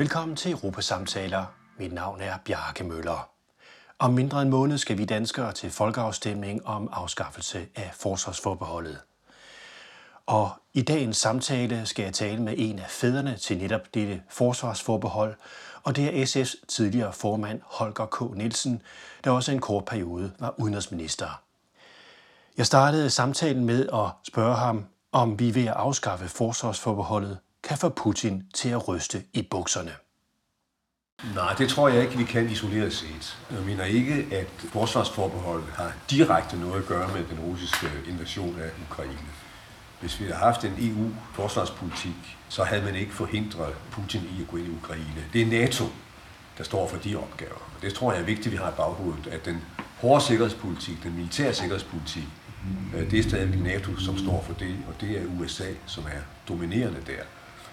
Velkommen til Europasamtaler. Mit navn er Bjarke Møller. Om mindre en måned skal vi danskere til folkeafstemning om afskaffelse af forsvarsforbeholdet. Og i dagens samtale skal jeg tale med en af fædrene til netop dette forsvarsforbehold, og det er SF's tidligere formand Holger K. Nielsen, der også en kort periode var udenrigsminister. Jeg startede samtalen med at spørge ham, om vi ved at afskaffe forsvarsforbeholdet kan få Putin til at ryste i bukserne. Nej, det tror jeg ikke, vi kan isoleret set. Jeg mener ikke, at forsvarsforbeholdet har direkte noget at gøre med den russiske invasion af Ukraine. Hvis vi havde haft en EU-forsvarspolitik, så havde man ikke forhindret Putin i at gå ind i Ukraine. Det er NATO, der står for de opgaver. Og det tror jeg er vigtigt, at vi har i baghovedet, at den hårde sikkerhedspolitik, den militære sikkerhedspolitik, øh, det er stadig NATO, som står for det, og det er USA, som er dominerende der.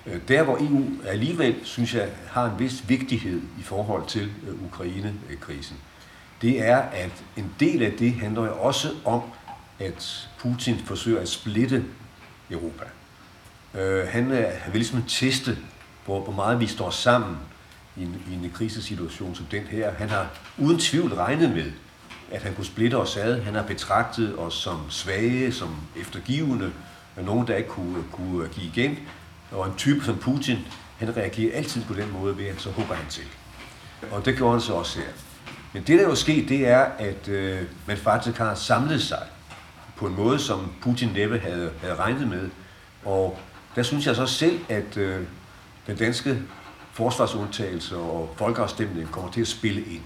Øh, der, hvor EU alligevel, synes jeg, har en vis vigtighed i forhold til øh, Ukraine-krisen, det er, at en del af det handler jo også om, at Putin forsøger at splitte Europa. Øh, han vil ligesom teste, hvor, hvor meget vi står sammen i en, i en krisesituation som den her. Han har uden tvivl regnet med, at han kunne splitte os ad. Han har betragtet os som svage, som eftergivende, nogen, der ikke kunne, kunne give igen. Og en type som Putin, han reagerer altid på den måde ved, at så hugger han til. Og det gjorde han så også her. Men det, der jo er sket, det er, at øh, man faktisk har samlet sig på en måde, som Putin næppe havde, havde regnet med. Og der synes jeg så selv, at øh, den danske forsvarsundtagelse og folkeafstemning kommer til at spille ind.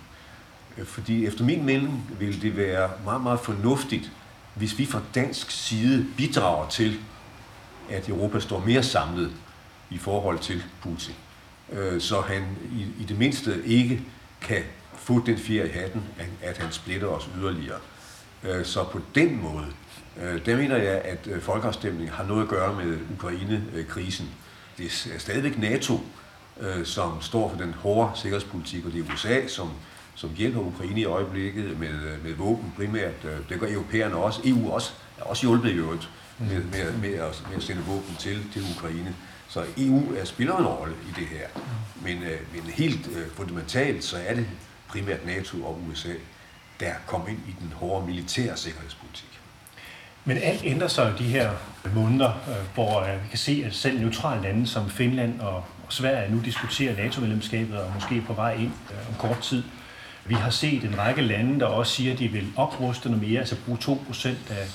Øh, fordi efter min mening vil det være meget, meget fornuftigt, hvis vi fra dansk side bidrager til at Europa står mere samlet i forhold til Putin. Øh, så han i, i det mindste ikke kan få den fjer i hatten, at han splitter os yderligere. Øh, så på den måde, øh, der mener jeg, at øh, folkeafstemningen har noget at gøre med Ukraine-krisen. Det er stadigvæk NATO, øh, som står for den hårde sikkerhedspolitik, og det er USA, som, som hjælper Ukraine i øjeblikket med, med våben primært. Øh, det gør europæerne også. EU også, er også hjulpet i øvrigt med, med, med, at, med at sende våben til, til Ukraine. Så EU er, spiller en rolle i det her. Men, øh, men helt øh, fundamentalt, så er det primært NATO og USA, der kommer ind i den hårde militære sikkerhedspolitik. Men alt ændrer sig jo de her måneder, øh, hvor øh, vi kan se, at selv neutrale lande som Finland og Sverige nu diskuterer NATO-medlemskabet og måske på vej ind øh, om kort tid. Vi har set en række lande, der også siger, at de vil opruste noget mere, altså bruge 2% af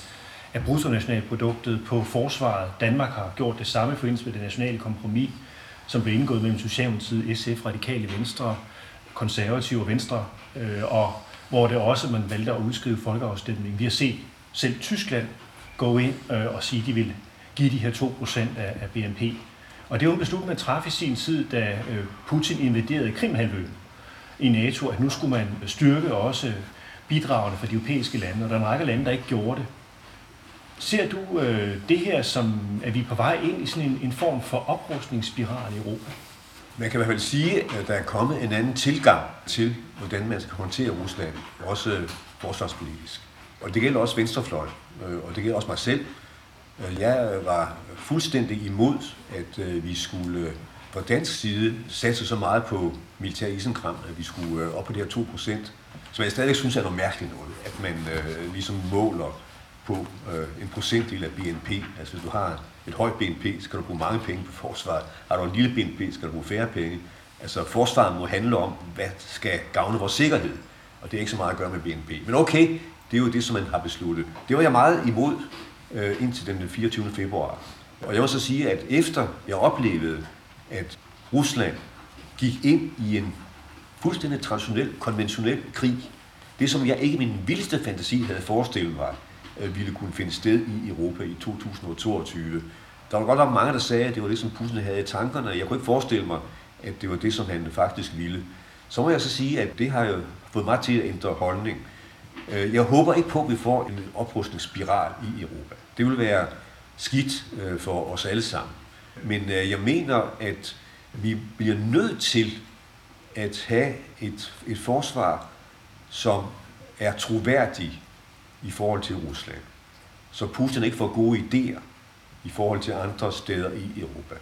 af bruttonationalproduktet på forsvaret. Danmark har gjort det samme for med det nationale kompromis, som blev indgået mellem Socialdemokratiet, SF, Radikale Venstre, Konservative og Venstre, øh, og hvor det også man valgte at udskrive folkeafstemning. Vi har set selv Tyskland gå ind øh, og sige, at de vil give de her 2% af, af BNP. Og det var en beslutning, man træffede i sin tid, da øh, Putin invaderede Krimhalvøen i NATO, at nu skulle man styrke også bidragene fra de europæiske lande, og der er en række lande, der ikke gjorde det. Ser du øh, det her som, at vi er på vej ind i sådan en, en form for oprustningsspiral i Europa? Man kan i hvert fald sige, at der er kommet en anden tilgang til, hvordan man skal håndtere Rusland, også øh, forsvarspolitisk. Og det gælder også Venstrefløjen, øh, og det gælder også mig selv. Øh, jeg var fuldstændig imod, at vi skulle fra dansk side satse så meget på militær isenkram, at vi skulle op på det her 2%, som jeg stadig synes er noget mærkeligt noget, at man øh, ligesom måler på øh, en procentdel af BNP. Altså hvis du har et højt BNP, skal du bruge mange penge på forsvaret. Har du en lille BNP, skal du bruge færre penge. Altså forsvaret må handle om, hvad skal gavne vores sikkerhed. Og det er ikke så meget at gøre med BNP. Men okay, det er jo det, som man har besluttet. Det var jeg meget imod øh, indtil den 24. februar. Og jeg må så sige, at efter jeg oplevede, at Rusland gik ind i en fuldstændig traditionel, konventionel krig, det som jeg ikke i min vildeste fantasi havde forestillet mig, Øh, ville kunne finde sted i Europa i 2022. Der var godt nok mange, der sagde, at det var det, som Putin havde i tankerne. Jeg kunne ikke forestille mig, at det var det, som han faktisk ville. Så må jeg så sige, at det har jo fået mig til at ændre holdning. Øh, jeg håber ikke på, at vi får en oprustningsspiral i Europa. Det vil være skidt øh, for os alle sammen. Men jeg mener, at vi bliver nødt til at have et, et forsvar, som er troværdigt i forhold til Rusland. Så Putin ikke får gode idéer i forhold til andre steder i Europa.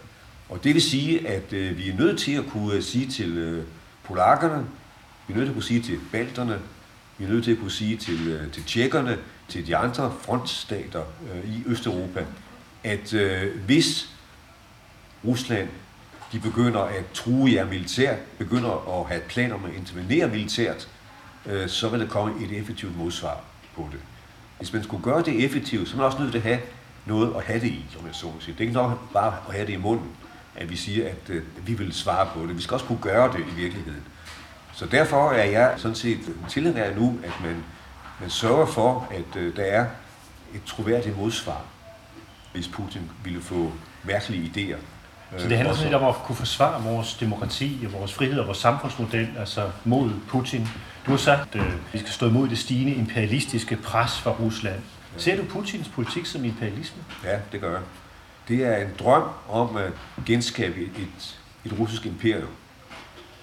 Og det vil sige, at øh, vi er nødt til at kunne øh, sige til øh, polakkerne, vi er nødt til at kunne sige til balterne, vi er nødt til at kunne sige til, øh, til tjekkerne, til de andre frontstater øh, i Østeuropa, at øh, hvis Rusland de begynder at true jer militært, begynder at have planer om at intervenere militært, øh, så vil der komme et effektivt modsvar på det. Hvis man skulle gøre det effektivt, så er man også nødt til at have noget at have det i, som jeg så sige. Det er ikke nok bare at have det i munden, at vi siger, at øh, vi vil svare på det. Vi skal også kunne gøre det i virkeligheden. Så derfor er jeg sådan set tilhænger nu, at man, man sørger for, at øh, der er et troværdigt modsvar, hvis Putin ville få mærkelige idéer. Så det handler sådan lidt om at kunne forsvare vores demokrati og vores frihed og vores samfundsmodel, altså mod Putin. Du har sagt, at øh, vi skal stå imod det stigende imperialistiske pres fra Rusland. Ser du Putins politik som imperialisme? Ja, det gør jeg. Det er en drøm om at genskabe et, et russisk imperium,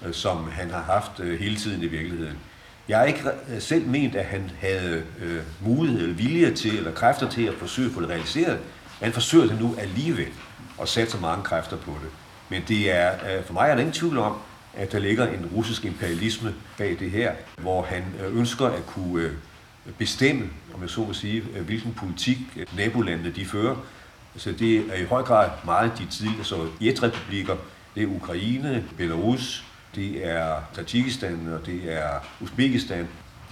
øh, som han har haft øh, hele tiden i virkeligheden. Jeg har ikke selv ment, at han havde øh, mulighed eller vilje til, eller kræfter til at forsøge at få det realiseret. Han forsøger det nu alligevel og så mange kræfter på det. Men det er, øh, for mig er der ingen tvivl om, at der ligger en russisk imperialisme bag det her, hvor han øh, ønsker at kunne øh, bestemme, om jeg så må sige, øh, hvilken politik nabolandene de fører. Så det er i høj grad meget de tidligere altså sovjetrepublikker. Det er Ukraine, Belarus, det er Tajikistan og det er Uzbekistan,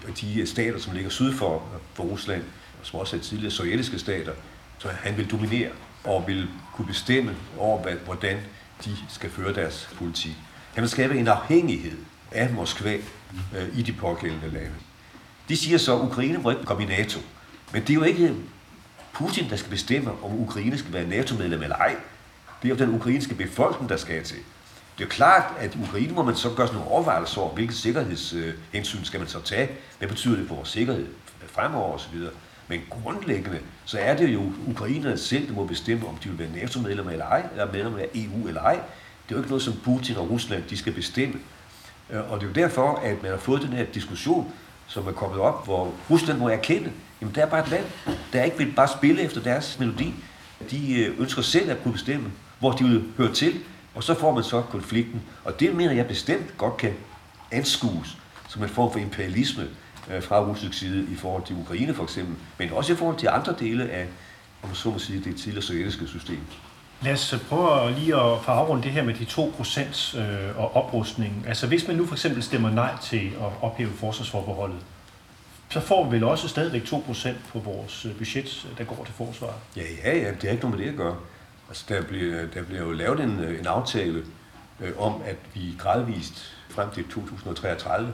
og de stater, som ligger syd for, for Rusland, som også er tidligere sovjetiske stater, så han vil dominere og vil kunne bestemme over, hvordan de skal føre deres politik. Han vil skabe en afhængighed af Moskva øh, i de pågældende lande. De siger så, at Ukraine må ikke komme i NATO. Men det er jo ikke Putin, der skal bestemme, om Ukraine skal være NATO-medlem eller ej. Det er jo den ukrainske befolkning, der skal til. Det er klart, at i Ukraine må man så gøre sådan nogle overvejelser over, hvilke sikkerhedshensyn skal man så tage. Hvad betyder det for vores sikkerhed fremover osv. Men grundlæggende, så er det jo ukrainerne selv, der må bestemme, om de vil være NATO-medlemmer eller ej, eller medlemmer af EU eller ej. Det er jo ikke noget, som Putin og Rusland de skal bestemme. Øh, og det er jo derfor, at man har fået den her diskussion, som er kommet op, hvor Rusland må erkende, jamen der er bare et land, der ikke vil bare spille efter deres melodi. De øh, ønsker selv at kunne bestemme, hvor de vil høre til, og så får man så konflikten. Og det mener jeg bestemt godt kan anskues som en form for imperialisme øh, fra russisk side i forhold til Ukraine for eksempel, men også i forhold til andre dele af, om så må sige, det tidligere sovjetiske system. Lad os øh, prøve lige at få afrundet det her med de 2% øh, og oprustningen. Altså hvis man nu for eksempel stemmer nej til at ophæve forsvarsforbeholdet, så får vi vel også stadigvæk 2% på vores øh, budget, øh, der går til forsvar. Ja, ja, ja, det er ikke noget med det at gøre. Altså, der bliver, der bliver jo lavet en, en aftale øh, om, at vi gradvist frem til 2033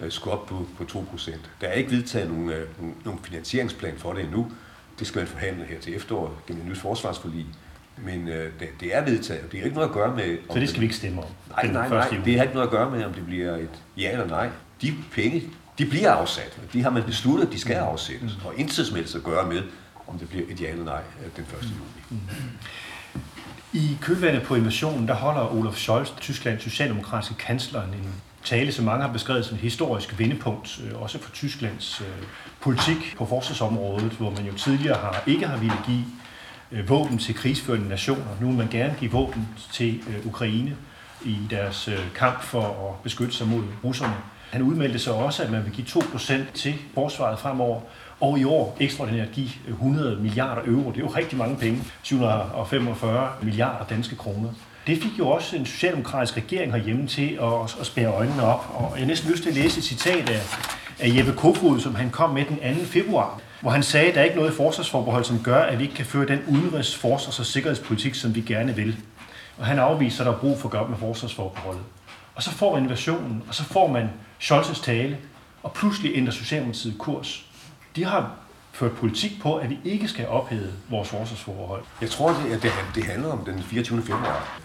øh, skal op på, på 2%. Der er ikke vedtaget nogen, øh, nogen finansieringsplan for det endnu. Det skal man forhandle her til efteråret gennem en nyt forsvarsforlig. Men øh, det, det er vedtaget. Det har ikke noget at gøre med... Så det skal vi ikke stemme om? Nej, nej, nej. Det har ikke noget at gøre med, om det bliver et ja eller nej. De penge, de bliver afsat. De har man besluttet, at de skal afsættes. Og intet som helst at gøre med, om det bliver et ja eller nej den 1. juli. I kølvandet på invasionen, der holder Olaf Scholz, Tysklands socialdemokratiske kansler, en tale, som mange har beskrevet som et historisk vendepunkt, øh, også for Tysklands øh, politik på forsvarsområdet, hvor man jo tidligere har, ikke har ville give øh, våben til krigsførende nationer. Nu vil man gerne give våben til øh, Ukraine i deres øh, kamp for at beskytte sig mod russerne. Han udmeldte så også, at man vil give 2% til forsvaret fremover, og i år ekstraordinært give øh, 100 milliarder euro. Det er jo rigtig mange penge. 745 milliarder danske kroner. Det fik jo også en socialdemokratisk regering herhjemme til at, at spære øjnene op. Og jeg har næsten lyst til at læse et citat af, af Jeppe Kofod, som han kom med den 2. februar, hvor han sagde, at der er ikke noget forsvarsforbehold, som gør, at vi ikke kan føre den udenrigs-, forsvars- og sikkerhedspolitik, som vi gerne vil. Og han afviser, at der er brug for at gøre med forsvarsforbeholdet. Og så får man invasionen, og så får man Scholz's tale, og pludselig ændrer Socialdemokratiet kurs. De har ført politik på, at vi ikke skal ophæve vores forsvarsforbehold. Jeg tror, det, det, det handler om den 24. februar.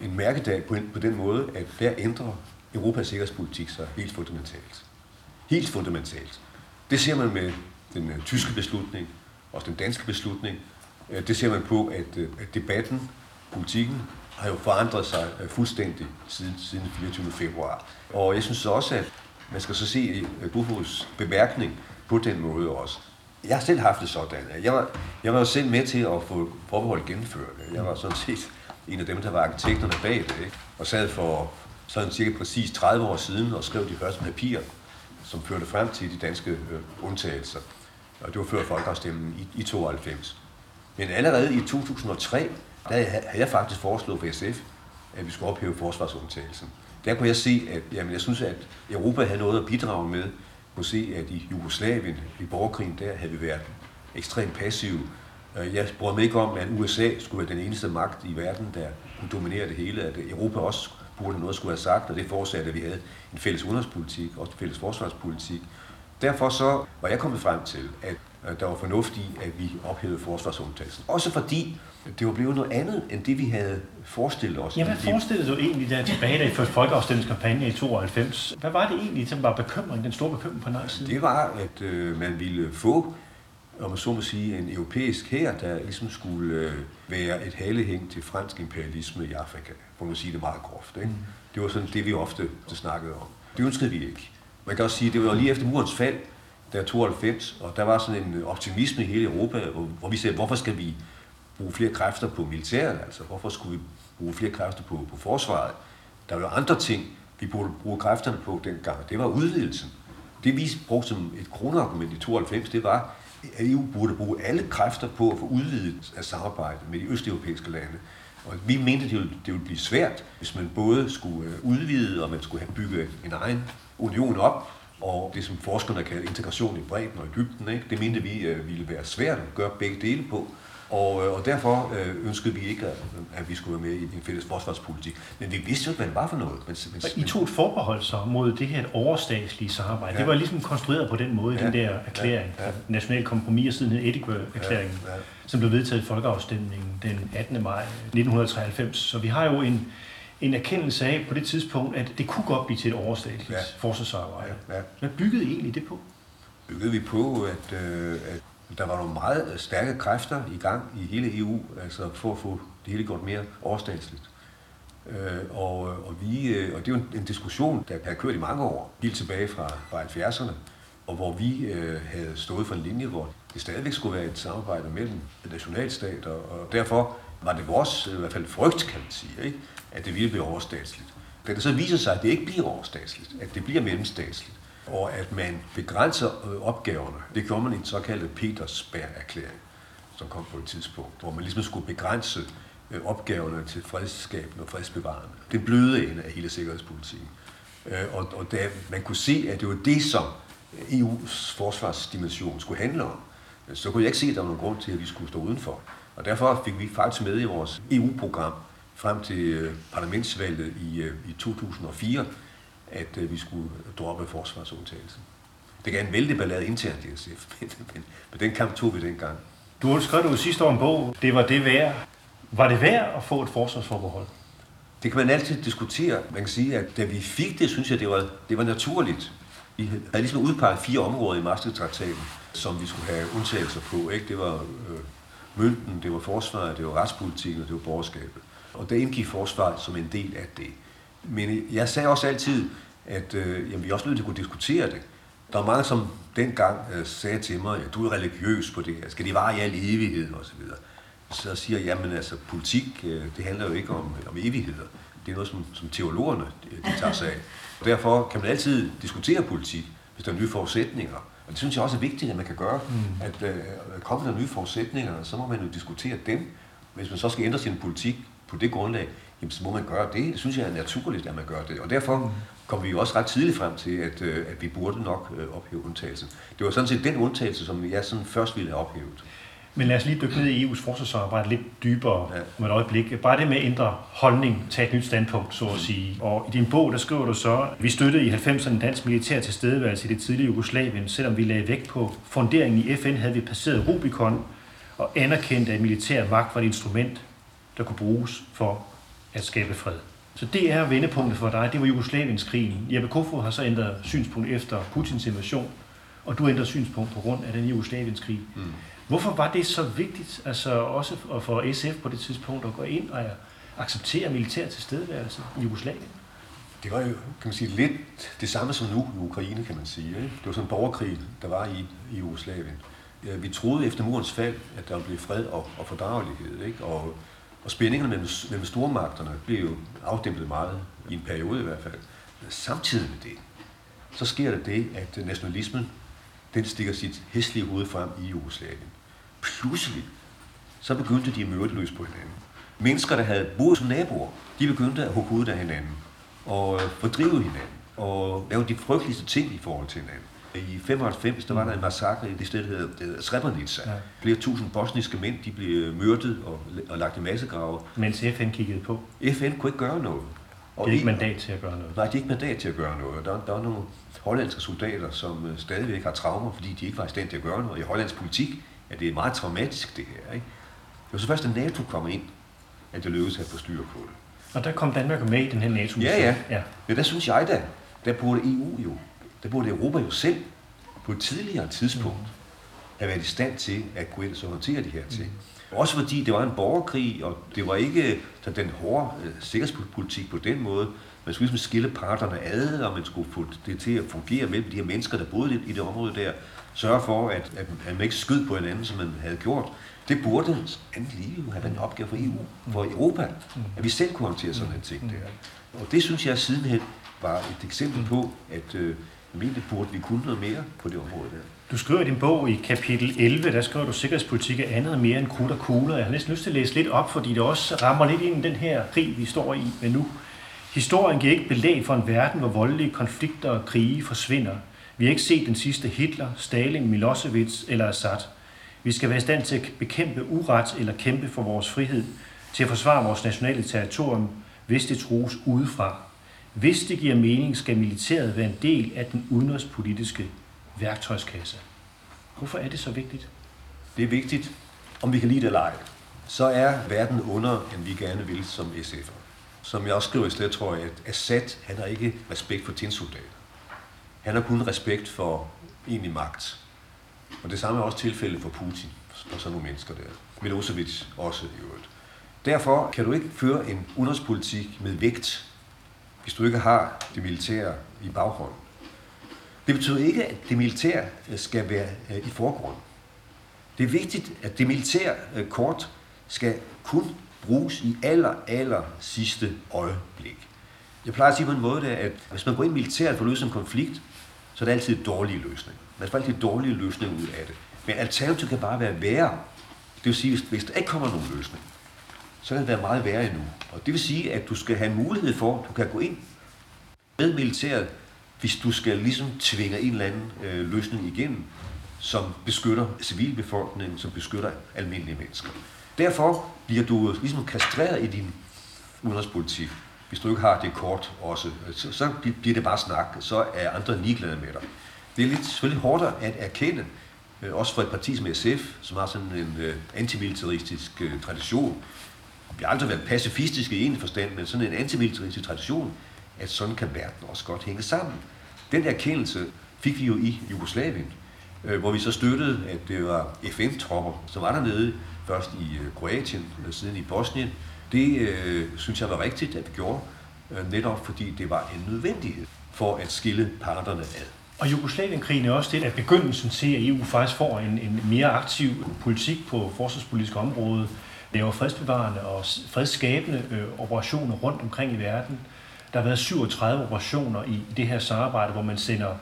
En mærkedag på, på den måde, at der ændrer Europas sikkerhedspolitik sig helt fundamentalt. Helt fundamentalt. Det ser man med den øh, tyske beslutning, og den danske beslutning. Øh, det ser man på, at, øh, at debatten, politikken, har jo forandret sig fuldstændig siden, siden 24. februar. Og jeg synes også, at man skal så se Bufos bemærkning på den måde også. Jeg har selv haft det sådan. Jeg var, jeg var selv med til at få forbeholdet gennemført. Jeg var sådan set en af dem, der var arkitekterne bag det, ikke? og sad for sådan cirka præcis 30 år siden og skrev de første papirer, som førte frem til de danske undtagelser. Og det var før folkeafstemningen i, i 92. Men allerede i 2003, der havde jeg faktisk foreslået for SF, at vi skulle ophæve forsvarsundtagelsen. Der kunne jeg se, at jamen, jeg synes, at Europa havde noget at bidrage med. Kunne se, at i Jugoslavien, i borgerkrigen, der havde vi været ekstremt passive. Øh, jeg brød mig ikke om, at USA skulle være den eneste magt i verden, der kunne dominere det hele. At Europa også burde noget skulle have sagt, og det fortsatte, at vi havde en fælles udenrigspolitik, og en fælles forsvarspolitik. Derfor så var jeg kommet frem til, at der var fornuft i, at vi ophævede forsvarsundtagelsen. Også fordi det var blevet noget andet, end det vi havde forestillet os. Ja, hvad forestillede du egentlig der tilbage, da I først folkeafstemningskampagne i 92? Hvad var det egentlig, som var bekymring, den store bekymring på nej side? Det var, at øh, man ville få om man så må sige, en europæisk her, der ligesom skulle øh, være et halehæng til fransk imperialisme i Afrika, for man sige det meget groft. Ikke? Mm. Det var sådan det, vi ofte snakkede om. Det ønskede vi ikke. Man kan også sige, at det var lige efter murens fald, der 92, og der var sådan en øh, optimisme i hele Europa, hvor vi sagde, hvorfor skal vi bruge flere kræfter på militæret? Altså, hvorfor skulle vi bruge flere kræfter på, på forsvaret? Der var jo andre ting, vi burde bruge kræfterne på dengang. Det var udvidelsen. Det vi brugte som et kronargument i 92, det var, at EU burde bruge alle kræfter på at få udvidet af samarbejde med de østeuropæiske lande. Og vi mente, det ville, det ville blive svært, hvis man både skulle øh, udvide, og man skulle have bygget en egen union op, og det som forskerne kalder integration i bredden og i dybden, ikke? det mente vi øh, ville være svært at gøre begge dele på. Og, øh, og derfor øh, ønskede vi ikke, at, at vi skulle være med i en fælles forsvarspolitik. Men vi vidste jo ikke, hvad det var for noget. Men, men, I tog et forbehold så mod det her overstatslige samarbejde. Ja. Det var ligesom konstrueret på den måde, ja. den der erklæring, ja. Ja. national kompromis, siden Edinburgh-erklæringen, ja. Ja. som blev vedtaget i folkeafstemningen den 18. maj 1993. Så vi har jo en, en erkendelse af på det tidspunkt, at det kunne godt blive til et overstatsligt ja. forsvarsarbejde. Ja. Ja. Hvad byggede I egentlig det på? Byggede vi på, at, øh, at der var nogle meget stærke kræfter i gang i hele EU, altså for at få det hele gjort mere overstatsligt. Øh, og, og, vi, øh, og det er jo en, en diskussion, der har kørt i mange år, helt tilbage fra, fra 70'erne, og hvor vi øh, havde stået for en linje, hvor det stadigvæk skulle være et samarbejde mellem nationalstater, og derfor var det vores, i hvert fald frygt, kan man sige, ikke? at det ville blive overstatsligt. Da det så viser sig, at det ikke bliver overstatsligt, at det bliver mellemstatsligt, og at man begrænser øh, opgaverne. Det gjorde man i den såkaldte Petersberg-erklæring, som kom på et tidspunkt, hvor man ligesom skulle begrænse øh, opgaverne til fredsskabende og fredsbevarende. Det bløde ende af hele sikkerhedspolitikken. Øh, og, og da man kunne se, at det var det, som EU's forsvarsdimension skulle handle om, så kunne jeg ikke se, at der var nogen grund til, at vi skulle stå udenfor. Og derfor fik vi faktisk med i vores EU-program frem til parlamentsvalget i, i 2004, at øh, vi skulle droppe forsvarsundtagelsen. Det gav en vældig ballade internt i SF, men, men, men den kamp tog vi dengang. Du har skrevet jo sidste år en bog, det var det værd. Var det værd at få et forsvarsforbehold? Det kan man altid diskutere. Man kan sige, at da vi fik det, synes jeg, det var, det var naturligt. Vi havde ligesom udpeget fire områder i Maastricht-traktaten, som vi skulle have undtagelser på. Ikke? Det var øh, mønten, det var forsvaret, det var retspolitikken og det var borgerskabet. Og der indgik forsvaret som en del af det. Men jeg sagde også altid, at øh, jamen, vi er også nødt til at kunne diskutere det. Der var mange, som dengang øh, sagde til mig, at du er religiøs på det her. Skal det vare i al evighed? Og så, videre. så siger jeg, jamen altså, politik, øh, det handler jo ikke om, øh, om evigheder. Det er noget, som, som teologerne de, de tager sig af. Og derfor kan man altid diskutere politik, hvis der er nye forudsætninger. Og det synes jeg også er vigtigt, at man kan gøre. Mm. At øh, kommer der nye forudsætninger, så må man jo diskutere dem. Hvis man så skal ændre sin politik på det grundlag, jamen, så må man gøre det. Det synes jeg er naturligt, at man gør det. Og derfor mm. kom vi jo også ret tidligt frem til, at, øh, at vi burde nok øh, ophæve undtagelsen. Det var sådan set den undtagelse, som jeg sådan først ville have ophævet. Men lad os lige dykke ned i EU's forsvarsarbejde lidt dybere ja. om et øjeblik. Bare det med at ændre holdning, tage et nyt standpunkt, så at sige. Og i din bog, der skriver du så, at vi støttede i 90'erne dansk militær tilstedeværelse i det tidlige Jugoslavien. Selvom vi lagde vægt på funderingen i FN, havde vi passeret Rubicon og anerkendt, at militær magt var et instrument, der kunne bruges for at skabe fred. Så det er vendepunktet for dig. Det var Jugoslavienskrigen. Jeppe Kofod har så ændret synspunkt efter Putins invasion, og du ændrer synspunkt på grund af den Jugoslavienskrig. Mm. Hvorfor var det så vigtigt, altså også for SF på det tidspunkt, at gå ind og acceptere militær tilstedeværelse i Jugoslavien? Det var jo, kan man sige, lidt det samme som nu i Ukraine, kan man sige. Ikke? Det var sådan en borgerkrig, der var i, i Jugoslavien. Vi troede efter murens fald, at der ville blive fred og, og fordragelighed. Ikke? Og Og spændingerne mellem, mellem stormagterne blev jo afdæmpet meget, i en periode i hvert fald. Samtidig med det, så sker der det, at nationalismen, den stikker sit hæslige hoved frem i Jugoslavien. Pludselig, så begyndte de at møde løs på hinanden. Mennesker, der havde boet som naboer, de begyndte at hugge hovedet af hinanden og fordrive hinanden og lave de frygteligste ting i forhold til hinanden. I 95, der var der en massakre i det sted, der hedder Srebrenica. Ja. Flere tusind bosniske mænd, de blev myrdet og, og lagt i massegrave. Mens FN kiggede på? FN kunne ikke gøre noget. Og de er ikke mandat til at gøre noget? Nej, de er ikke mandat til at gøre noget. Der, der er nogle hollandske soldater, som øh, stadigvæk har traumer, fordi de ikke var i stand til at gøre noget. I hollandsk politik er det meget traumatisk, det her. Ikke? Det var så først, at NATO kom ind, at det lykkedes at få styr på det. Og der kom Danmark med i den her nato ja, ja, ja. Ja, der synes jeg da, der burde EU jo, der burde Europa jo selv på et tidligere tidspunkt have været i stand til at gå ind og håndtere de her ting. Mm. Også fordi det var en borgerkrig, og det var ikke så den hårde øh, sikkerhedspolitik på den måde. Man skulle ligesom skille parterne ad, og man skulle få det til at fungere mellem de her mennesker, der boede i det område der. Sørge for, at, at man ikke skød på hinanden, som man havde gjort. Det burde andet lige have været en opgave for EU, for Europa, at vi selv kunne håndtere sådan en ting der. Og det synes jeg sidenhen var et eksempel på, at øh, det burde vi kunne noget mere på det område der. Du skriver i din bog i kapitel 11, der skriver du, sikkerhedspolitik er andet og mere end krudt og kugler. Jeg har næsten lyst til at læse lidt op, fordi det også rammer lidt ind i den her krig, vi står i med nu. Historien giver ikke belæg for en verden, hvor voldelige konflikter og krige forsvinder. Vi har ikke set den sidste Hitler, Stalin, Milosevic eller Assad. Vi skal være i stand til at bekæmpe uret eller kæmpe for vores frihed, til at forsvare vores nationale territorium, hvis det trues udefra. Hvis det giver mening, skal militæret være en del af den udenrigspolitiske værktøjskasse. Hvorfor er det så vigtigt? Det er vigtigt, om vi kan lide det eller ej. Så er verden under, end vi gerne vil som SF'er. Som jeg også skriver i stedet, tror jeg, at Assad han har ikke respekt for tinsoldater. Han har kun respekt for egentlig magt. Og det samme er også tilfældet for Putin og sådan nogle mennesker der. Milosevic også i øvrigt. Derfor kan du ikke føre en udenrigspolitik med vægt, hvis du ikke har det militære i baghånden. Det betyder ikke, at det militære øh, skal være øh, i forgrunden. Det er vigtigt, at det militære øh, kort skal kun bruges i aller, aller sidste øjeblik. Jeg plejer at sige på en måde, at hvis man går ind militært for at løse en konflikt, så er det altid en dårlig løsning. Man får altid dårlige løsninger løsning ud af det. Men alternativet kan bare være værre. Det vil sige, hvis, hvis der ikke kommer nogen løsning, så kan det være meget værre endnu. Og det vil sige, at du skal have mulighed for, at du kan gå ind med militæret, hvis du skal ligesom tvinge en eller anden øh, løsning igennem, som beskytter civilbefolkningen, som beskytter almindelige mennesker. Derfor bliver du ligesom kastreret i din udenrigspolitik, hvis du ikke har det kort også. Øh, så, så bliver det bare snak, så er andre ligeglade med dig. Det er lidt selvfølgelig hårdere at erkende, øh, også for et parti som SF, som har sådan en øh, antimilitaristisk øh, tradition. Vi har aldrig været pacifistiske i en forstand, men sådan en antimilitaristisk tradition, at sådan kan verden også godt hænge sammen. Den erkendelse fik vi jo i Jugoslavien, øh, hvor vi så støttede, at det var FN-tropper, som var dernede, først i Kroatien, siden i Bosnien. Det øh, synes jeg var rigtigt, at vi gjorde, øh, netop fordi det var en nødvendighed for at skille parterne ad. Og Jugoslavienkrigen er også det, at begyndelsen til, at EU faktisk får en, en mere aktiv politik på forsvarspolitisk område, laver fredsbevarende og fredsskabende øh, operationer rundt omkring i verden. Der har været 37 operationer i det her samarbejde, hvor man sender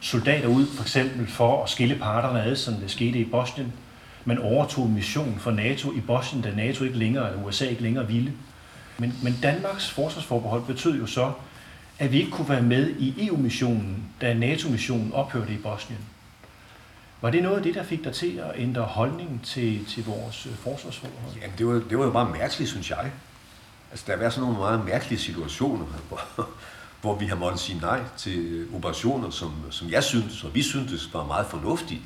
soldater ud, for eksempel for at skille parterne ad, som det skete i Bosnien. Man overtog en mission for NATO i Bosnien, da NATO ikke længere, eller USA ikke længere ville. Men, men Danmarks forsvarsforbehold betød jo så, at vi ikke kunne være med i EU-missionen, da NATO-missionen ophørte i Bosnien. Var det noget af det, der fik dig til at ændre holdning til, til vores øh, forsvarsforhold? Jamen, det var, det var jo bare mærkeligt, synes jeg. Altså, der har været sådan nogle meget mærkelige situationer, hvor, hvor vi har måttet sige nej til øh, operationer, som, som jeg synes, og vi syntes var meget fornuftige,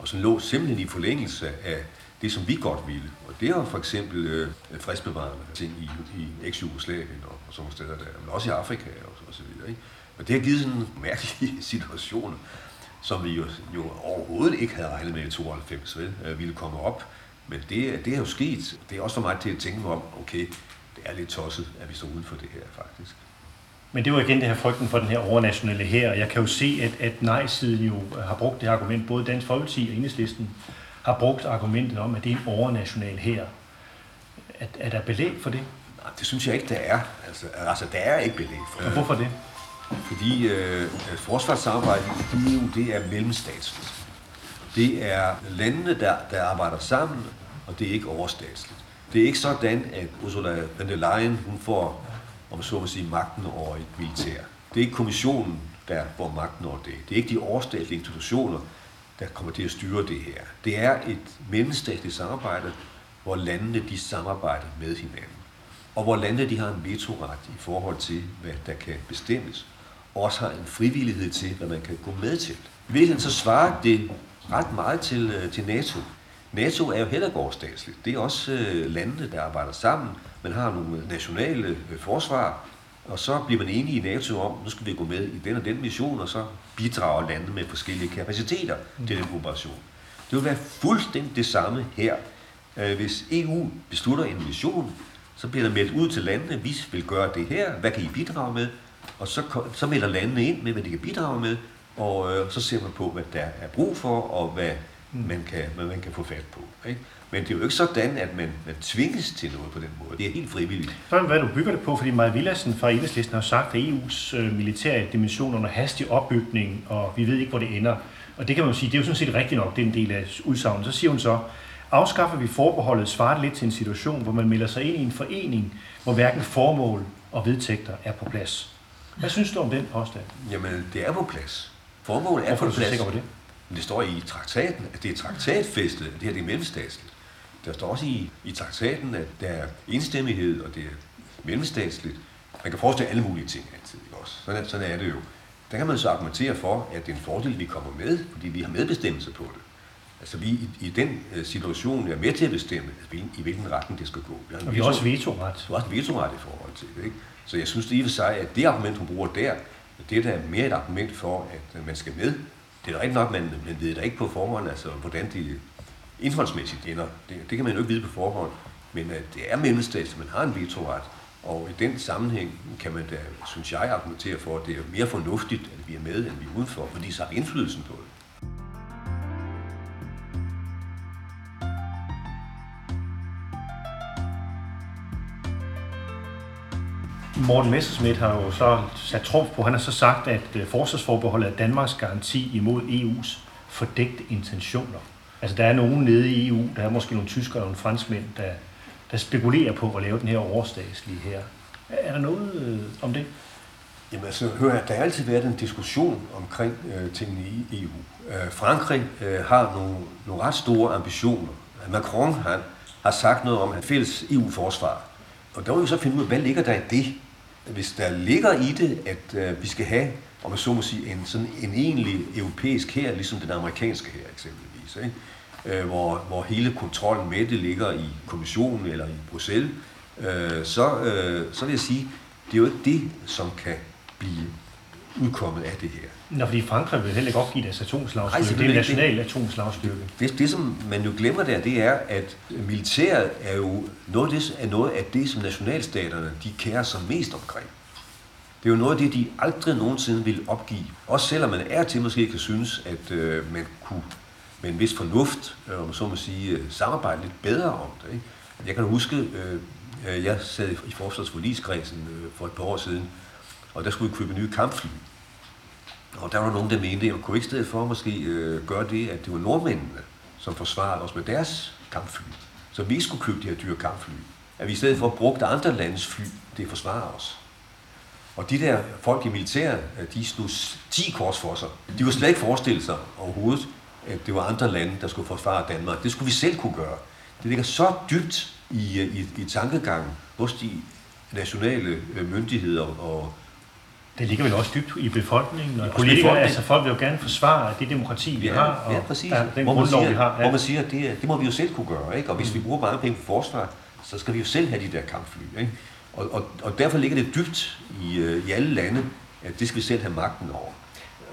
og som lå simpelthen i forlængelse af det, som vi godt ville. Og det er for eksempel øh, fredsbevarende ting i, i eks-Jugoslavien og, og sådan steder der, men også i Afrika og, og så videre. Ikke? Og det har givet sådan en mærkelig situation, som vi jo, jo overhovedet ikke havde regnet med i 92, vel, øh, ville komme op. Men det, det er jo sket. Det er også for mig til at tænke mig om, okay, det er lidt tosset, at vi står uden for det her faktisk. Men det var igen det her frygten for den her overnationale her. Jeg kan jo se, at, at nej-siden jo har brugt det argument, både Dansk Folkeparti og Enhedslisten har brugt argumentet om, at det er en overnational her. Er, er der belæg for det? Nej, det synes jeg ikke, der er. Altså, altså der er ikke belæg for det. hvorfor det? Fordi øh, forsvarssamarbejdet i EU, det er mellemstatsligt. Det er landene, der, der arbejder sammen, og det er ikke overstatsligt. Det er ikke sådan, at Ursula von der Leyen hun får, om så må sige, magten over et militær. Det er ikke kommissionen, der får magten over det. Det er ikke de overstatlige institutioner, der kommer til at styre det her. Det er et mellemstatligt samarbejde, hvor landene de samarbejder med hinanden. Og hvor landene de har en vetoret i forhold til, hvad der kan bestemmes. Og også har en frivillighed til, hvad man kan gå med til. I virkeligheden så svarer det ret meget til, øh, til NATO. NATO er jo heller ikke overstatsligt. Det er også øh, landene, der arbejder sammen. Man har nogle øh, nationale øh, forsvar, og så bliver man enige i NATO om, nu skal vi gå med i den og den mission, og så bidrager landene med forskellige kapaciteter til den operation. Det vil være fuldstændig det samme her. Øh, Hvis EU beslutter en mission, så bliver der meldt ud til landene, vi vil gøre det her, hvad kan I bidrage med? Og så, så melder landene ind med, hvad de kan bidrage med, og øh, så ser man på, hvad der er brug for, og hvad man kan, man kan få fat på. Ikke? Men det er jo ikke sådan, at man, man tvinges til noget på den måde. Det er helt frivilligt. Så hvad du bygger det på, fordi Maja Villadsen fra Enhedslisten har sagt, at EU's øh, militære dimension er under hastig opbygning, og vi ved ikke, hvor det ender. Og det kan man jo sige, det er jo sådan set rigtigt nok, det er en del af udsagnet. Så siger hun så, afskaffer vi forbeholdet, svarer det lidt til en situation, hvor man melder sig ind i en forening, hvor hverken formål og vedtægter er på plads. Hvad synes du om den påstand? Jamen, det er på plads. Formålet er Hvorfor er på du så plads. sikker på det? Men det står i traktaten, at det er traktatfæstet, at det her det er mellemstatsligt. Der står også i, i traktaten, at der er enstemmighed, og det er mellemstatsligt. Man kan forestille alle mulige ting altid, ikke også? Sådan er, sådan er det jo. Der kan man så argumentere for, at det er en fordel, vi kommer med, fordi vi har medbestemmelse på det. Altså vi i, i den øh, situation er med til at bestemme, i hvilken retning det skal gå. Vi har Og vi har også veto- vetoret. du har også vetoret i forhold til det. Ikke? Så jeg synes det i og for sig, at det argument, hun bruger der, det er da mere et argument for, at øh, man skal med. Det er da rigtigt nok, man, man ved da ikke på forhånd, altså hvordan de indholdsmæssigt ender. Det, det kan man jo ikke vide på forhånd. Men at det er mellemstatsligt, man har en vetoret. Og i den sammenhæng kan man da, synes jeg, argumentere for, at det er mere fornuftigt, at vi er med, end vi er udenfor, fordi så har vi indflydelsen på det. Morten Messerschmidt har jo så sat trumf på, han har så sagt, at øh, forsvarsforbeholdet er Danmarks garanti imod EU's fordækte intentioner. Altså der er nogen nede i EU, der er måske nogle tyskere og nogle franskmænd, der, der spekulerer på at lave den her overstatslige her. Er der noget øh, om det? Jamen altså, hør jeg, der har altid været en diskussion omkring øh, tingene i EU. Øh, Frankrig øh, har nogle, nogle ret store ambitioner. Macron han, har sagt noget om et fælles EU-forsvar. Og der må vi så finde ud af, hvad ligger der i det? Hvis der ligger i det, at øh, vi skal have, om man så må sige, en, sådan en egentlig europæisk her, ligesom den amerikanske her eksempelvis, ikke? Øh, hvor, hvor hele kontrollen med det ligger i kommissionen eller i Bruxelles, øh, så, øh, så vil jeg sige, det er jo ikke det, som kan blive udkommet af det her. Nå, fordi Frankrig vil heller ikke opgive deres atomslagstyrke. Det er en national atomslagstyrke. Det, det, som man jo glemmer der, det er, at militæret er jo noget af det, er noget af det, som nationalstaterne de kærer sig mest omkring. Det er jo noget af det, de aldrig nogensinde vil opgive. Også selvom man er til måske kan synes, at øh, man kunne med en vis fornuft, øh, om så må sige, øh, samarbejde lidt bedre om det. Ikke? Jeg kan huske, øh, øh, jeg sad i forsvarsforligskredsen øh, for et par år siden, og der skulle vi købe nye kampfly. Og der var nogen, der mente, at man kunne ikke i stedet for måske øh, gøre det, at det var nordmændene, som forsvarede os med deres kampfly. Så vi ikke skulle købe de her dyre kampfly. At vi i stedet for brugte andre landes fly, det forsvarer os. Og de der folk i militæret, øh, de stod 10 kors for sig. De kunne slet ikke forestille sig overhovedet, at det var andre lande, der skulle forsvare Danmark. Det skulle vi selv kunne gøre. Det ligger så dybt i, øh, i, i tankegangen hos de nationale øh, myndigheder og det ligger vel også dybt i befolkningen og Ja, politikere. Altså folk vil jo gerne forsvare det demokrati, vi Ja, har, og ja, præcis. der- den hvor grundlov, siger, vi har. Hvor man siger, at det, det må vi jo selv kunne gøre. Ikke? Og hvis mm. vi bruger mange penge på forsvar, så skal vi jo selv have de der kampfly. Ikke? Og, og, og derfor ligger det dybt i, øh, i alle lande, at det skal vi selv have magten over.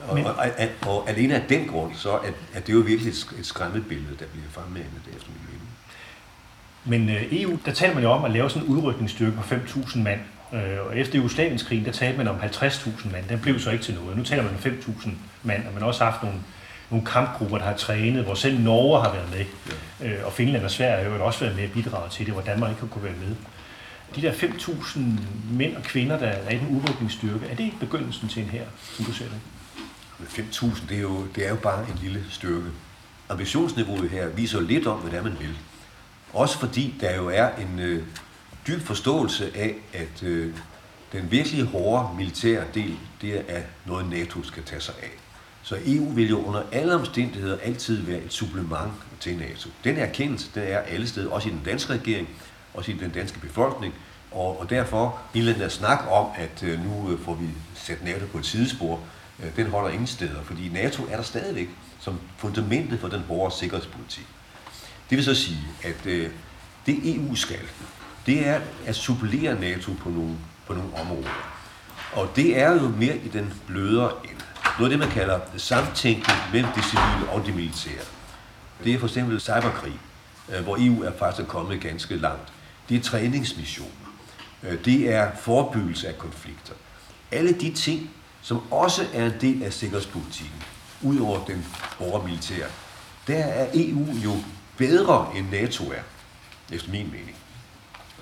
Og, Men- og, og, og alene af den grund, så er, er det jo virkelig et, et skræmmebillede, der bliver fremmanet efter min mening. Men øh, EU, der taler man jo om at lave sådan en udrykningsstyrke på 5.000 mand. Øh, Og efter Jugoslavienskrigen, der talte man om 50.000 mand. Den blev så ikke til noget. Nu taler man om 5.000 mand, og man har også haft nogle nogle kampgrupper, der har trænet, hvor selv Norge har været med, ja. øh, og Finland og Sverige har jo også været med at bidrage til det, hvor Danmark ikke har kunne være med. De der 5.000 mænd og kvinder, der er i den udrykningsstyrke, er det ikke begyndelsen til en her, som du ser det? 5.000, det er, jo, det er jo bare en lille styrke. Ambitionsniveauet her viser lidt om, er, man vil. Også fordi der jo er en øh, dyb forståelse af, at øh, den virkelig hårde militære del, det er noget, NATO skal tage sig af. Så EU vil jo under alle omstændigheder altid være et supplement til NATO. Den erkendelse, den er alle steder, også i den danske regering, også i den danske befolkning, og, og derfor hele den der snak om, at øh, nu øh, får vi sat NATO på et sidespor, øh, den holder ingen steder, fordi NATO er der stadigvæk som fundamentet for den hårde sikkerhedspolitik. Det vil så sige, at øh, det EU skal, det er at supplere NATO på nogle, på nogle områder. Og det er jo mere i den blødere ende. Noget af det, man kalder samtænkning mellem det civile og det militære. Det er for eksempel cyberkrig, øh, hvor EU er faktisk kommet ganske langt. Det er træningsmissioner. Øh, det er forebyggelse af konflikter. Alle de ting, som også er en del af sikkerhedspolitikken, ud over den hårde militære, der er EU jo bedre end NATO er, efter min mening.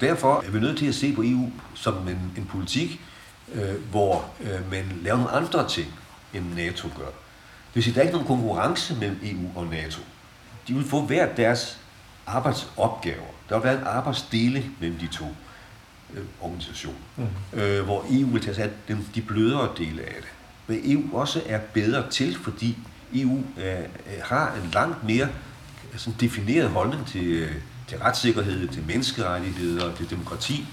Derfor er vi nødt til at se på EU som en, en politik, øh, hvor øh, man laver nogle andre ting, end NATO gør. Det vil sige, at der er ikke nogen konkurrence mellem EU og NATO. De vil få hver deres arbejdsopgaver. Der vil være en arbejdsdele mellem de to øh, organisationer, mm. øh, hvor EU vil tage sig af de, de blødere dele af det. Men EU også er bedre til, fordi EU øh, øh, har en langt mere sådan defineret holdning til, øh, til retssikkerhed, til menneskerettigheder, til demokrati,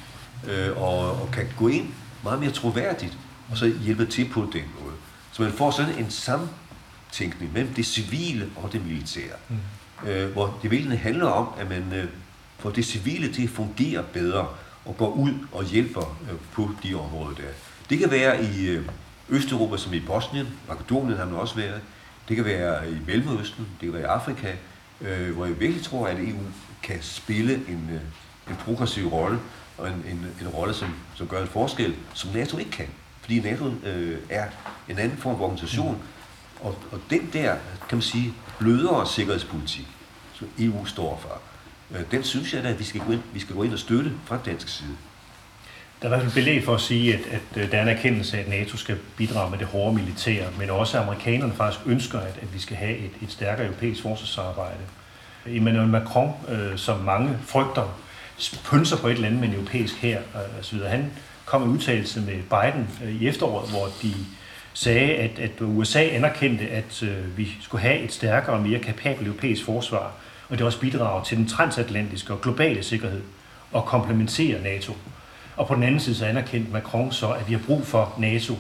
øh, og, og kan gå ind meget mere troværdigt, og så hjælpe til på den måde. Så man får sådan en samtænkning mellem det civile og det militære, mm. øh, hvor det virkelig handler om, at man øh, får det civile til at fungere bedre, og går ud og hjælper øh, på de områder der. Det kan være i øh, Østeuropa, som i Bosnien, Makedonien har man også været, det kan være i Mellemøsten, det kan være i Afrika, øh, hvor jeg virkelig tror, at EU kan spille en, øh, en progressiv rolle, og en, en, en rolle, som, som gør en forskel, som NATO ikke kan. Fordi NATO øh, er en anden form for organisation, mm. og, og den der, kan man sige, blødere sikkerhedspolitik, som EU står for, øh, den synes jeg da, at vi skal, gå ind, vi skal gå ind og støtte fra dansk side. Der er i hvert fald belæg for at sige, at, at øh, der er en erkendelse af, at NATO skal bidrage med det hårde militære, men også at amerikanerne faktisk ønsker, at, at vi skal have et, et stærkere europæisk forsvarssamarbejde. Emmanuel Macron, øh, som mange frygter, pynser på et eller andet med en europæisk her øh, så osv. Han kom en udtalelse med Biden øh, i efteråret, hvor de sagde, at, at USA anerkendte, at øh, vi skulle have et stærkere og mere kapabelt europæisk forsvar, og det også bidrager til den transatlantiske og globale sikkerhed og komplementerer NATO. Og på den anden side så anerkendte Macron så, at vi har brug for NATO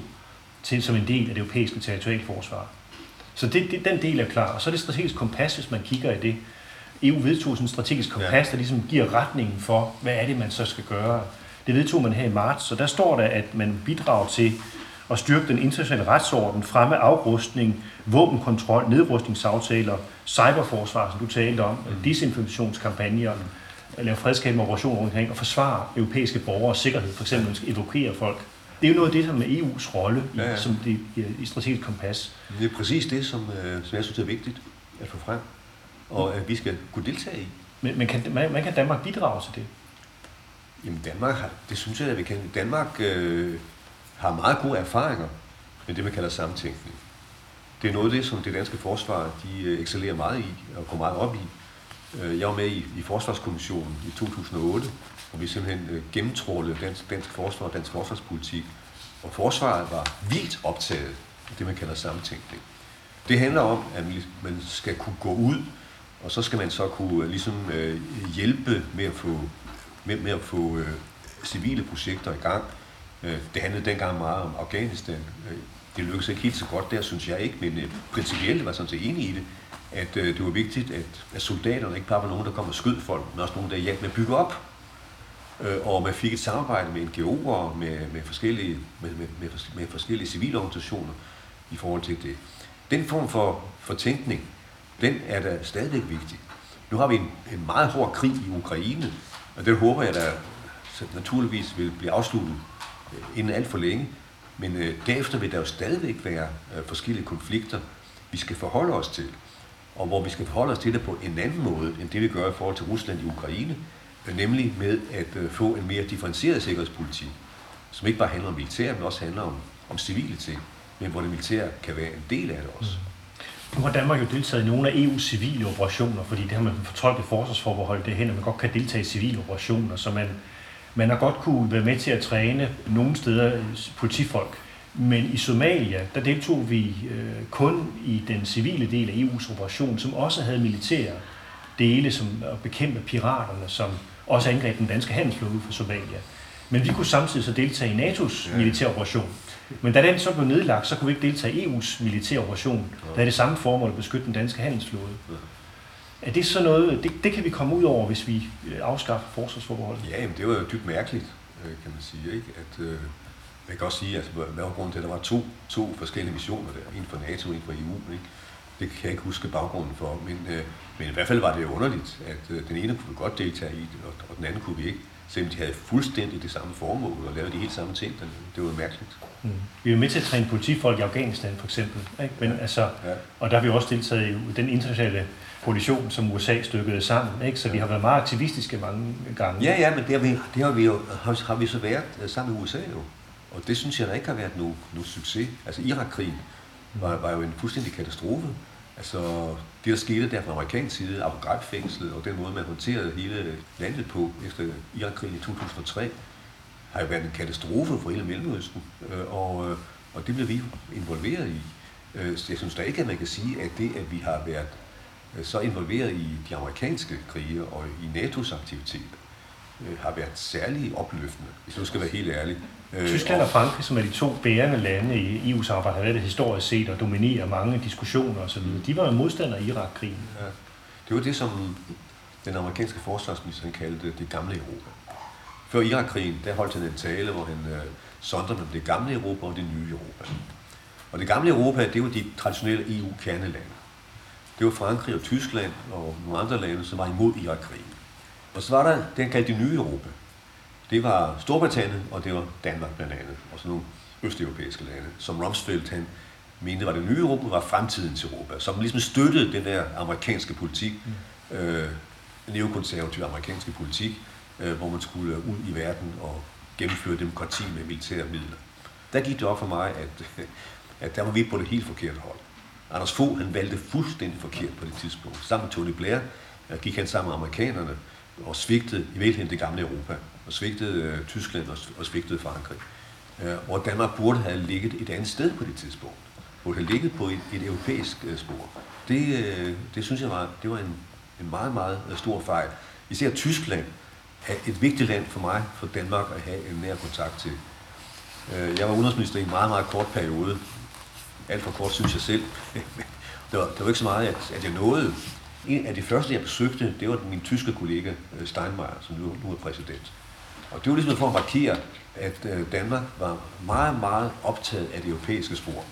til, som en del af det europæiske territorialforsvar. Så det, det, den del er klar. Og så er det strategisk kompas, hvis man kigger i det. EU vedtog sådan en strategisk kompas, ja. der ligesom giver retningen for, hvad er det, man så skal gøre. Det vedtog man her i marts, så der står der, at man bidrager til at styrke den internationale retsorden, fremme afrustning, våbenkontrol, nedrustningsaftaler, cyberforsvar, som du talte om, mm. disinformationskampagner, lave fredskabende operationer omkring og forsvare europæiske borgers sikkerhed, for eksempel, man skal evakuere folk. Det er jo noget af det, som er EU's rolle i, ja, ja. som det, i strategisk kompas. Det er præcis det, som, øh, som jeg synes er vigtigt at få frem, og at vi skal kunne deltage i. Men, men kan, man, man kan Danmark bidrage til det? Jamen Danmark, har, det synes jeg, at vi kan. Danmark øh, har meget gode erfaringer med det, man kalder samtænkning. Det er noget af det, som det danske forsvar de øh, excellerer meget i og går meget op i. Øh, jeg var med i, i Forsvarskommissionen i 2008, hvor vi simpelthen øh, gennemtrålede dansk, dansk forsvar og dansk forsvarspolitik. Og forsvaret var vildt optaget af det, man kalder samtænkning. Det handler om, at man skal kunne gå ud, og så skal man så kunne øh, ligesom øh, hjælpe med at få med, med at få øh, civile projekter i gang. Øh, det handlede dengang meget om Afghanistan. Øh, det lykkedes ikke helt så godt der, synes jeg ikke, men øh, principielt var jeg sådan set enig i det, at øh, det var vigtigt, at, at soldaterne ikke bare var nogen, der kom og skød folk, men også nogen, der hjalp med at bygge op. Øh, og man fik et samarbejde med NGO'er, med, med, forskellige, med, med, med, med forskellige civile organisationer i forhold til det. Den form for, for tænkning, den er da stadigvæk vigtig. Nu har vi en, en meget hård krig i Ukraine, og det håber jeg da naturligvis vil blive afsluttet øh, inden alt for længe. Men øh, derefter vil der jo stadigvæk være øh, forskellige konflikter vi skal forholde os til, og hvor vi skal forholde os til det på en anden måde, end det vi gør i forhold til Rusland i Ukraine, øh, nemlig med at øh, få en mere differentieret sikkerhedspolitik, som ikke bare handler om militær, men også handler om, om civile ting, men hvor det militære kan være en del af det også. Nu har Danmark jo deltaget i nogle af EU's civile operationer, fordi det har man fortolket forsvarsforbehold derhen, at man godt kan deltage i civile operationer, så man, man har godt kunne være med til at træne nogle steder politifolk. Men i Somalia, der deltog vi øh, kun i den civile del af EU's operation, som også havde militære dele, som at bekæmpe piraterne, som også angreb den danske handelsflåde fra Somalia. Men vi kunne samtidig så deltage i NATO's militære operation. Men da den så blev nedlagt, så kunne vi ikke deltage i EU's militære operation, der er det samme formål at beskytte den danske handelsflåde. Er det så noget, det, det kan vi komme ud over, hvis vi øh, afskaffer forsvarsforbeholdet? Ja, jamen, det var jo dybt mærkeligt, øh, kan man sige. Ikke? At, øh, man kan også sige, at altså, hvad var grunden til, at der var to, to forskellige missioner der? En for NATO og en for EU. Ikke? Det kan jeg ikke huske baggrunden for, men, øh, men i hvert fald var det underligt, at øh, den ene kunne vi godt deltage i, og, og den anden kunne vi ikke selvom de havde fuldstændig det samme formål og lavede de helt samme ting. Det var mærkeligt. Mm. Vi er med til at træne politifolk i Afghanistan for eksempel. Ikke? Men, ja. altså, ja. Og der har vi også deltaget i den internationale koalition, som USA stykkede sammen. Ikke? Så ja. vi har været meget aktivistiske mange gange. Ja, ja, men det har vi, det har vi jo har, har vi så været øh, sammen med USA jo. Og det synes jeg, der ikke har været nogen, nogen succes. Altså Irak-krigen var, var jo en fuldstændig katastrofe. Altså, det der skete der fra amerikansk side, Abu og den måde, man håndterede hele landet på efter Irakkrigen i 2003, har jo været en katastrofe for hele Mellemøsten, øh, og, øh, og det blev vi involveret i. Så jeg synes da ikke, at man kan sige, at det, at vi har været så involveret i de amerikanske krige og i NATO's aktiviteter, har været særlig opløftende, hvis du skal være helt ærlig. Øh, Tyskland og Frankrig, som er de to bærende lande i EU-samarbejdet, har været det historisk set og dominerer mange diskussioner osv. De var jo modstandere af Irak-krigen. Ja. Det var det, som den amerikanske forsvarsminister kaldte det gamle Europa. Før Irak-krigen, der holdt han en tale, hvor han øh, sondrede mellem det gamle Europa og det nye Europa. Og det gamle Europa, det var de traditionelle EU-kernelande. Det var Frankrig og Tyskland og nogle andre lande, som var imod Irak-krigen. Og så var der den kaldte det nye Europa, det var Storbritannien, og det var Danmark blandt andet, og sådan nogle østeuropæiske lande, som Rumsfeld han mente var det nye Europa, var fremtidens Europa, som ligesom støttede den der amerikanske politik, mm. øh, neokonservative amerikanske politik, øh, hvor man skulle ud i verden og gennemføre demokrati med militære midler. Der gik det op for mig, at, at der var vi på det helt forkerte hold. Anders Fogh, han valgte fuldstændig forkert på det tidspunkt. Sammen med Tony Blair gik han sammen med amerikanerne og svigtede i virkeligheden det gamle Europa og svigtede øh, Tyskland og, og svigtede Frankrig. Øh, og Danmark burde have ligget et andet sted på det tidspunkt. Burde have ligget på et, et europæisk øh, spor. Det, øh, det synes jeg var, det var en, en meget, meget øh, stor fejl. Især Tyskland er et vigtigt land for mig, for Danmark at have en nær kontakt til. Øh, jeg var udenrigsminister i en meget, meget kort periode. Alt for kort, synes jeg selv. det, var, det var ikke så meget, at, at jeg nåede. En af de første, jeg besøgte, det var min tyske kollega øh, Steinmeier, som nu, nu er præsident. Og det var ligesom for at markere, at øh, Danmark var meget, meget optaget af det europæiske spor.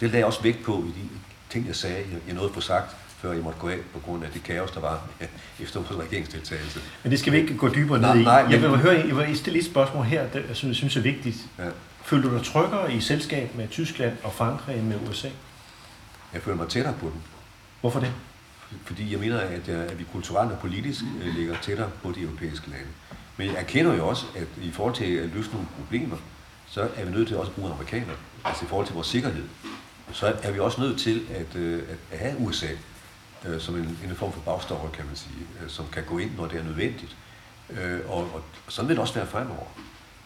Det lagde jeg også vægt på i de ting, jeg sagde, jeg nåede på sagt, før jeg måtte gå af på grund af det kaos, der var efter vores regeringsdeltagelse. Men det skal vi ikke gå dybere ned i. Nej, jeg vil høre, jeg vil stille et spørgsmål her, som jeg synes er vigtigt. Ja. Føler du dig tryggere i selskab med Tyskland og Frankrig end med USA? Jeg føler mig tættere på den. Hvorfor det? Fordi jeg mener, at, øh, at vi kulturelt og politisk øh, ligger tættere på de europæiske lande. Men jeg erkender jo også, at i forhold til at løse nogle problemer, så er vi nødt til også at bruge amerikanere, altså i forhold til vores sikkerhed. Så er vi også nødt til at, øh, at have USA øh, som en, en form for bagstopper, kan man sige, øh, som kan gå ind, når det er nødvendigt. Øh, og, og sådan vil det også være fremover.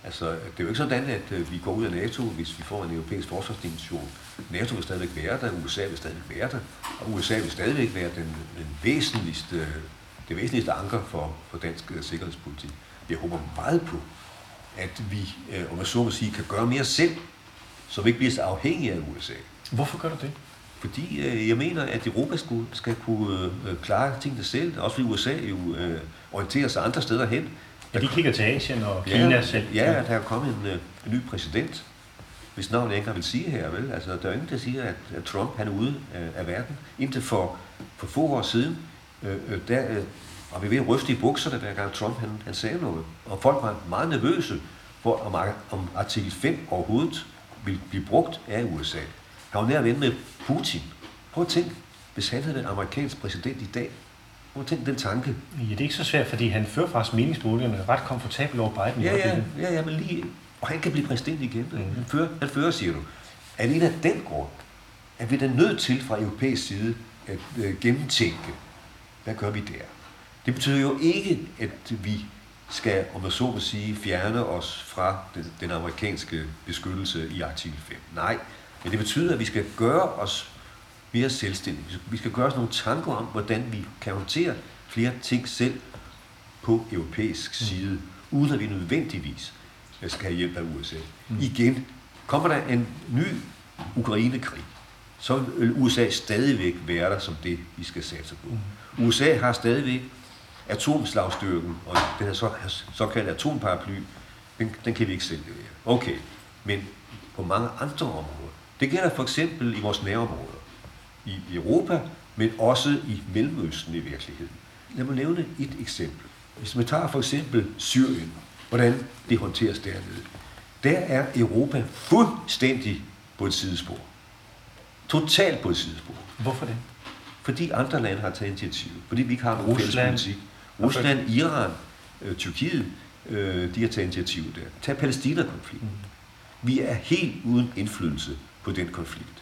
Altså, det er jo ikke sådan, at vi går ud af NATO, hvis vi får en europæisk forsvarsdimension. NATO vil stadigvæk være der, USA vil stadigvæk være der, og USA vil stadigvæk være den, den væsentligste, det væsentligste anker for, for dansk sikkerhedspolitik jeg håber meget på, at vi, øh, om jeg så må sige, kan gøre mere selv, så vi ikke bliver så afhængige af USA. Hvorfor gør du det? Fordi øh, jeg mener, at Europa skulle, skal kunne øh, klare tingene selv, også fordi USA jo øh, orienterer sig andre steder hen. Ja, de kigger til Asien og Kina ja, selv. Ja, der er kommet en, øh, ny præsident, hvis navn jeg ikke vil sige her, vel? Altså, der er ingen, der siger, at, at Trump han er ude af, af verden. Indtil for, for få år siden, øh, øh der, øh, og vi ved at ryste i bukserne, hver gang Trump han, han sagde noget. Og folk var meget nervøse for, om, om artikel 5 overhovedet ville blive brugt af USA. Han var nær ven med Putin. Prøv at tænke, hvis han havde været amerikansk præsident i dag, prøv at tænke den tanke. Ja, det er ikke så svært, fordi han fører faktisk meningsmålingerne ret komfortabelt over Biden. i Ja, ja, ja, ja, men lige, og han kan blive præsident igen. Mm. Han, fører, han fører, siger du. Alene af den grund er vi da nødt til fra europæisk side at øh, gennemtænke, hvad gør vi der? Det betyder jo ikke, at vi skal, om jeg så må sige, fjerne os fra den, den amerikanske beskyttelse i artikel 5. Nej, men det betyder, at vi skal gøre os mere selvstændige. Vi skal- Vi gøre os nogle tanker om, hvordan vi kan håndtere flere ting selv på europæisk side, uden at vi nødvendigvis skal have hjælp af USA. Mm. Igen, kommer der en ny Ukraine-krig, så vil USA stadigvæk være der som det, vi skal satse på. Mm. USA har stadigvæk atomslagstyrken, og den her så, såkaldte atomparaply, den, den kan vi ikke selv levere. Okay, men på mange andre områder. Det gælder for eksempel i vores nærområder. I Europa, men også i Mellemøsten i virkeligheden. Lad mig nævne et eksempel. Hvis man tager for eksempel Syrien, hvordan det håndteres dernede. Der er Europa fuldstændig på et sidespor. Totalt på et sidespor. Hvorfor det? Fordi andre lande har taget initiativ. Fordi vi ikke har nogen fælles Rusland. politik. Rusland, Iran, øh, Tyrkiet, øh, de har taget initiativ der. Tag Palæstina-konflikten. Vi er helt uden indflydelse på den konflikt.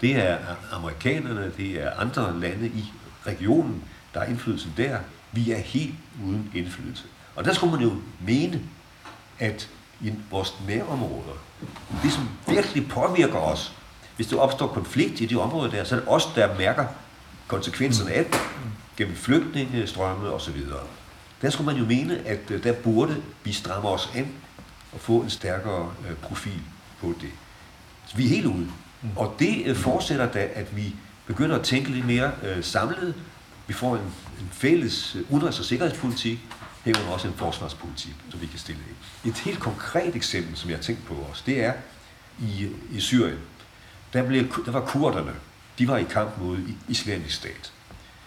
Det er amerikanerne, det er andre lande i regionen, der har indflydelse der. Vi er helt uden indflydelse. Og der skulle man jo mene, at i vores nærområder, det som virkelig påvirker os, hvis der opstår konflikt i de områder der, så er det os, der mærker konsekvenserne af det, gennem flygtningestrømme osv. Der skulle man jo mene, at øh, der burde vi stramme os an og få en stærkere øh, profil på det. Så vi er helt ude. Og det øh, fortsætter da, at vi begynder at tænke lidt mere øh, samlet. Vi får en, en fælles øh, udenrigs- og sikkerhedspolitik, herunder også en forsvarspolitik, som vi kan stille ind. Et helt konkret eksempel, som jeg har tænkt på også, det er i, øh, i Syrien. Der, blev, der var kurderne, de var i kamp mod i- islamisk stat.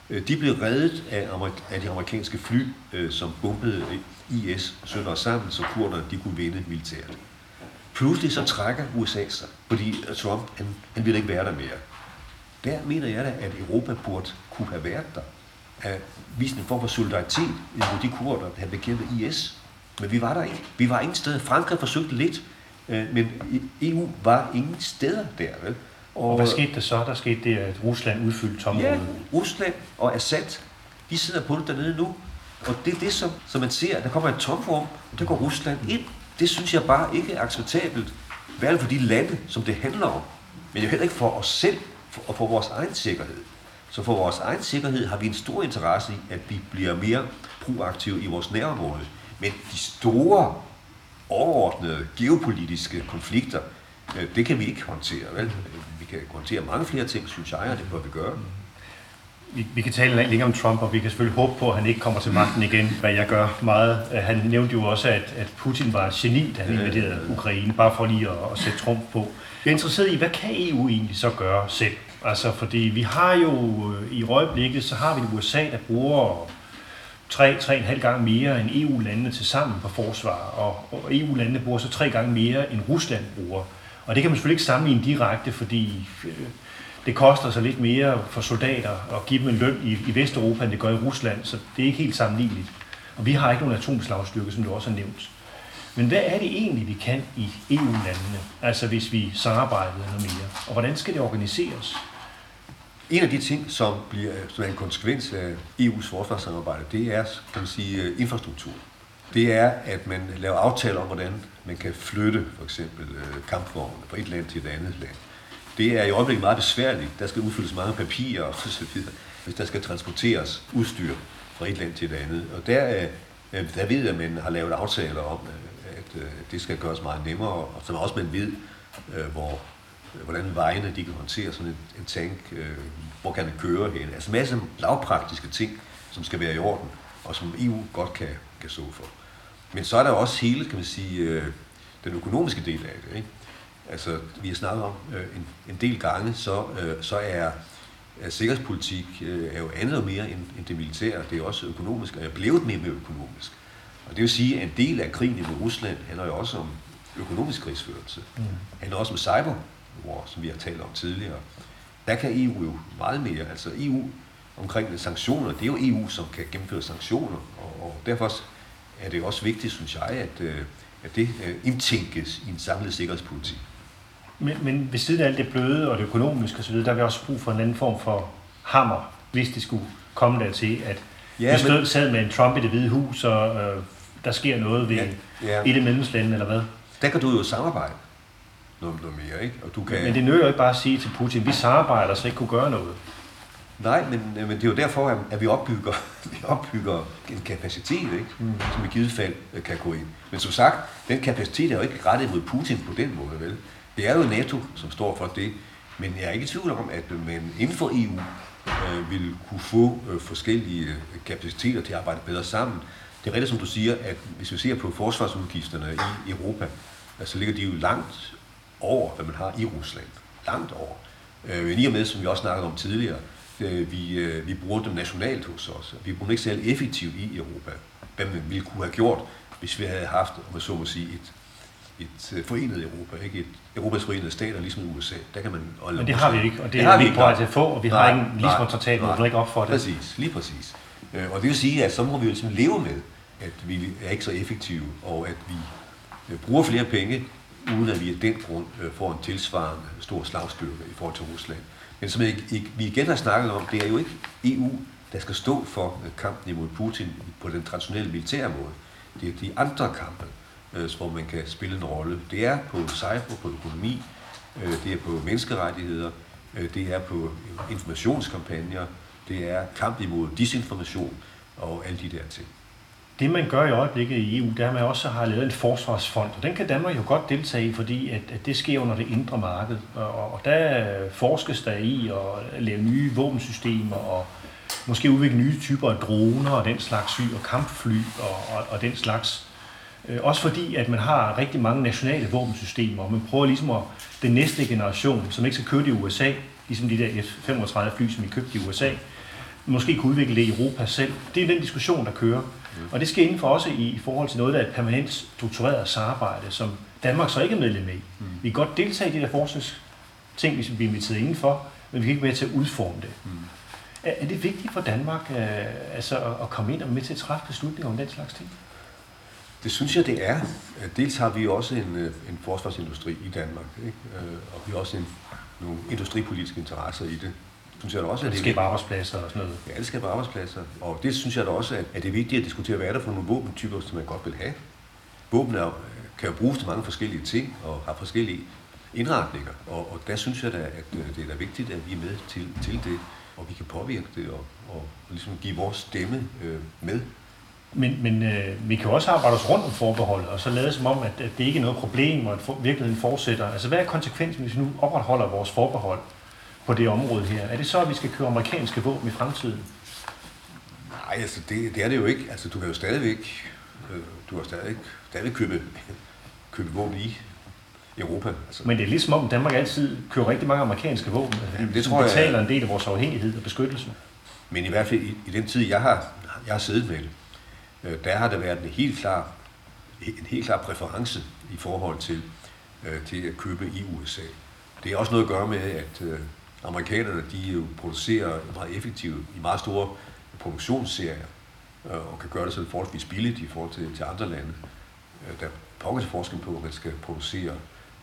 Øh, de blev reddet af, af de amerikanske fly, øh, som bombede IS sønder sammen, så kurderne de kunne vinde militært. Pludselig så trækker USA sig, fordi Trump han, han ville ikke være der mere. Der mener jeg da, at Europa burde kunne have været der. At vise en form for solidaritet mod de kurder, der havde bekæmpet IS. Men vi var der ikke. Vi var ingen steder. Frankrig forsøgte lidt, øh, men EU var ingen steder der. Vel? Og hvad skete der så? Der skete det, at Rusland udfyldte tomrummet. Ja, Rusland og Assad, de sidder på det dernede nu. Og det er det, som, som man ser. Der kommer et tomrum, og der går Rusland ind. Det synes jeg bare ikke er acceptabelt. Hverken for de lande, som det handler om, men jo heller ikke for os selv for- og for vores egen sikkerhed. Så for vores egen sikkerhed har vi en stor interesse i, at vi bliver mere proaktive i vores nærområde. Men de store, overordnede geopolitiske konflikter, øh, det kan vi ikke håndtere. Vel? Vi kan håndtere mange flere ting, synes jeg, og det bør vi gøre. Vi, vi kan tale længere om Trump, og vi kan selvfølgelig håbe på, at han ikke kommer til magten igen, hvad jeg gør meget. Øh, Han nævnte jo også, at, at Putin var geni, da han invaderede Ukraine, bare for lige at, at sætte Trump på. Jeg er interesseret i, hvad kan EU egentlig så gøre selv? Altså, fordi vi har jo øh, i øjeblikket, så har vi USA, der bruger 3-3,5 gange mere end EU-landene til sammen på forsvar, og, og EU-landene bruger så tre gange mere end Rusland bruger. Og det kan man selvfølgelig ikke sammenligne direkte, fordi øh, det koster så lidt mere for soldater at give dem en løn i, i Vesteuropa, end det gør i Rusland, så det er ikke helt sammenligneligt. Og vi har ikke nogen atomslagstyrke, som du også har nævnt. Men hvad er det egentlig, vi kan i EU-landene, altså hvis vi samarbejder noget mere? Og hvordan skal det organiseres? En af de ting, som, bliver, som er en konsekvens af EU's forsvarssamarbejde, det er kan man sige, øh, infrastruktur. Det er, at man laver aftaler om, hvordan man kan flytte for eksempel øh, kampvogne fra et land til et andet land. Det er i øjeblikket meget besværligt. Der skal udfyldes mange papirer og så videre, hvis der skal transporteres udstyr fra et land til et andet. Og der, øh, øh, der ved jeg, at man har lavet aftaler om, øh, at det skal gøres meget nemmere, og så også man ved, hvor, hvordan vejene de kan håndtere sådan en, en tank, hvor kan den køre hen. Altså masser af lavpraktiske ting, som skal være i orden, og som EU godt kan, kan så for. Men så er der også hele, kan man sige, den økonomiske del af det. Ikke? Altså, vi har snakket om øh, en, en del gange, så, øh, så er, er sikkerhedspolitik øh, er jo andet og mere end, end det militære. Det er også økonomisk, og er blevet mere med økonomisk. Og det vil sige, at en del af krigen med Rusland handler jo også om økonomisk krigsførelse. Mm. handler også om cyber, hvor, som vi har talt om tidligere. der kan EU jo meget mere. Altså EU omkring sanktioner, det er jo EU, som kan gennemføre sanktioner, og, og derfor er det også vigtigt, synes jeg, at, øh, at det øh, indtænkes i en samlet sikkerhedspolitik. Men, men ved siden af alt det bløde og det økonomiske osv., der er vi også brug for en anden form for hammer, hvis det skulle komme dertil, at ja, vi stod, men... sad med en Trump i det hvide hus, og øh, der sker noget ved ja, ja. et af medlemslandene, eller hvad? Der kan du jo samarbejde noget, noget mere, ikke? Og du kan... Men det nører jo ikke bare at sige til Putin, vi samarbejder, så ikke kunne gøre noget. Nej, men, men det er jo derfor, at vi opbygger, vi opbygger en kapacitet, ikke? Mm. som i givet fald øh, kan gå ind. Men som sagt, den kapacitet er jo ikke rettet mod Putin på den måde, vel? Det er jo NATO, som står for det. Men jeg er ikke i tvivl om, at man inden for EU øh, vil kunne få øh, forskellige øh, kapaciteter til at arbejde bedre sammen. Det er rigtigt, som du siger, at hvis vi ser på forsvarsudgifterne i Europa, øh, så ligger de jo langt over, hvad man har i Rusland. Langt over. Øh, men i og med, som vi også snakkede om tidligere, øh, vi, øh, vi bruger dem nationalt hos os. Vi bruger dem ikke særlig effektivt i Europa. Hvad man ville kunne have gjort, hvis vi havde haft, om så må sige, et, et forenet Europa, ikke et Europas forenede stater, ligesom USA. Der kan man Men det har vi ikke, og det, det har vi ikke på at få, og vi nej, har ingen Lisbon-traktat, hvor du ikke op for det. Præcis, lige præcis. Og det vil sige, at så må vi jo simpelthen leve med, at vi er ikke så effektive, og at vi bruger flere penge, uden at vi af den grund øh, får en tilsvarende stor slagstyrke i forhold til Rusland. Men som vi igen har snakket om, det er jo ikke EU, der skal stå for øh, kampen imod Putin på den traditionelle militære måde. Det er de andre kampe, øh, hvor man kan spille en rolle. Det er på cyber, på økonomi, øh, det er på menneskerettigheder, øh, det er på informationskampagner, det er kamp imod disinformation og alle de der ting. Det man gør i øjeblikket i EU, det er, at man også har lavet en forsvarsfond, og den kan Danmark jo godt deltage i, fordi at, at det sker under det indre marked. Og, og der forskes der i at lave nye våbensystemer og måske udvikle nye typer af droner og den slags syg, og kampfly og, og, og den slags. Øh, også fordi, at man har rigtig mange nationale våbensystemer, og man prøver ligesom at den næste generation, som ikke skal købe i USA, ligesom de der F-35 fly, som vi købte i USA, måske kunne udvikle det i Europa selv. Det er den diskussion, der kører. Og det skal inden for også i, i forhold til noget, der er et permanent struktureret samarbejde, som Danmark så ikke er medlem af. Mm. Vi kan godt deltage i de der forskningsting, hvis vi bliver inviteret indenfor, men vi kan ikke være til at udforme det. Mm. Er, er det vigtigt for Danmark øh, altså at, at komme ind og med til at træffe beslutninger om den slags ting? Det synes jeg, det er. Dels har vi også en, øh, en forsvarsindustri i Danmark, ikke? Øh, og vi har også en, nogle industripolitiske interesser i det synes jeg da også, at det, skaber arbejdspladser og sådan noget. Ja, det skaber arbejdspladser. Og det synes jeg da også, at det er vigtigt at diskutere, hvad er der for nogle våbentyper, som man godt vil have. Våben er, kan jo bruges til mange forskellige ting og har forskellige indretninger. Og, og der synes jeg da, at øh, det er da vigtigt, at vi er med til, til det, og vi kan påvirke det og, og ligesom give vores stemme øh, med. Men, men øh, vi kan jo også arbejde os rundt om forbeholdet, og så lade som om, at, at det ikke er noget problem, og at for, virkeligheden fortsætter. Altså hvad er konsekvensen, hvis vi nu opretholder vores forbehold? på det område her. Er det så, at vi skal købe amerikanske våben i fremtiden? Nej, altså det, det er det jo ikke. Altså du kan jo stadigvæk, øh, du har stadig, stadig købe, købe våben i Europa. Altså. Men det er ligesom om Danmark altid køber rigtig mange amerikanske våben, ja, det tror betaler jeg, en del af vores afhængighed og beskyttelse. Men i hvert fald i, i den tid, jeg har, jeg har siddet med det, øh, der har der været en helt klar, en helt klar præference i forhold til, øh, til at købe i USA. Det har også noget at gøre med, at øh, amerikanerne de jo producerer meget effektivt i meget store produktionsserier, øh, og kan gøre det sådan forholdsvis billigt i forhold til, til andre lande. Øh, der er pokker til forskel på, at man skal producere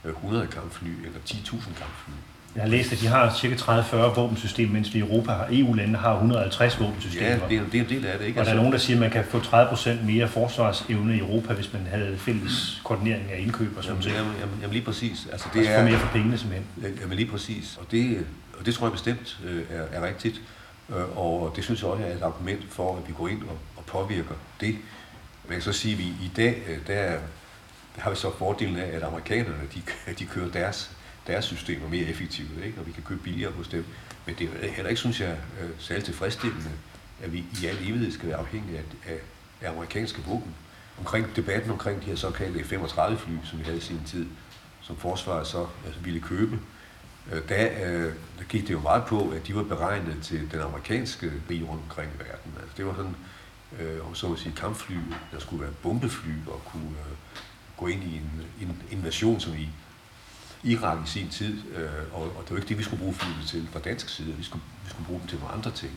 øh, 100 kampfly eller 10.000 kampfly. Jeg har læst, at de har ca. 30-40 våbensystemer, mens vi i Europa har EU-lande har 150 våbensystemer. Ja, det er, det er en del af det. Ikke? Og der er nogen, der siger, at man kan få 30% mere forsvarsevne i Europa, hvis man havde fælles koordinering af indkøb og sådan noget. Jamen, jamen, jamen, lige præcis. Altså, det altså er, mere for pengene simpelthen. Jamen lige præcis. Og det, og det tror jeg bestemt øh, er, er rigtigt. Øh, og det synes jeg også er et argument for, at vi går ind og, og påvirker det. Men jeg kan så sige, at vi i dag, øh, der, der har vi så fordelen af, at amerikanerne de, de kører deres, deres systemer mere effektivt, ikke? og vi kan købe billigere hos dem. Men det er heller ikke, synes jeg, øh, særligt tilfredsstillende, at vi i al evighed skal være afhængige af, af, af amerikanske våben. Omkring debatten omkring de her såkaldte F-35-fly, som vi havde i sin tid, som forsvaret så altså, ville købe, øh, der, øh, der gik det jo meget på, at de var beregnet til den amerikanske krig rundt omkring verden. Altså, det var sådan, øh, så at sige, kampfly, der skulle være bombefly og kunne øh, gå ind i en, en invasion, som i Irak i sin tid, øh, og, og det var ikke det, vi skulle bruge flyene til fra dansk side. Vi skulle, vi skulle bruge dem til nogle andre ting.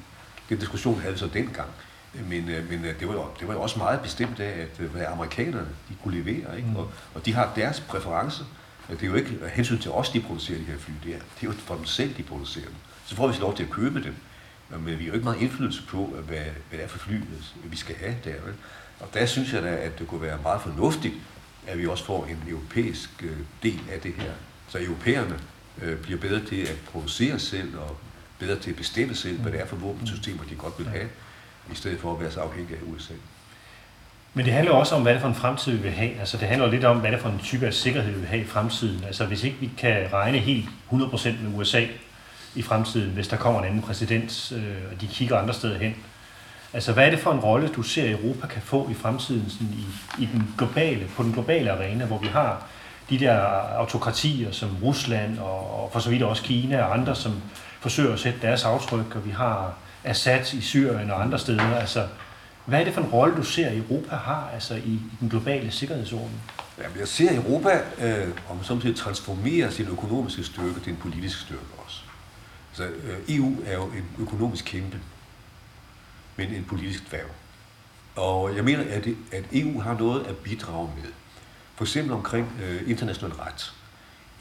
Den diskussion havde vi så dengang. Men, øh, men øh, det, var jo, det var jo også meget bestemt af, at øh, hvad amerikanerne de kunne levere. Ikke? Mm. Og, og de har deres præferencer. Det er jo ikke hensyn til os, de producerer de her fly. Det er, det er jo for dem selv, de producerer dem. Så får vi lov til at købe dem. Men vi har jo ikke meget indflydelse på, hvad, hvad det er for fly, vi skal have der. Vel? Og der synes jeg da, at det kunne være meget fornuftigt, at vi også får en europæisk del af det her. Så europæerne øh, bliver bedre til at producere selv og bedre til at bestemme selv, hvad det er for våbensystemer, de godt vil have, i stedet for at være så afhængige af USA. Men det handler også om, hvad det er for en fremtid, vi vil have. Altså, det handler lidt om, hvad det er for en type af sikkerhed, vi vil have i fremtiden. Altså, hvis ikke vi kan regne helt 100% med USA i fremtiden, hvis der kommer en anden præsident, øh, og de kigger andre steder hen. Altså, hvad er det for en rolle, du ser, Europa kan få i fremtiden sådan i, i den globale, på den globale arena, hvor vi har de der autokratier som Rusland og, og for så vidt også Kina og andre, som forsøger at sætte deres aftryk, og vi har Assad i Syrien og andre steder. Altså, hvad er det for en rolle, du ser, Europa har altså, i, i den globale sikkerhedsorden? Jamen, jeg ser Europa, øh, om samtidig transformere sin økonomiske styrke til en politisk styrke også. Altså, øh, EU er jo en økonomisk kæmpe, men en politisk dværg. Og jeg mener, at, det, at EU har noget at bidrage med. For eksempel omkring øh, international ret.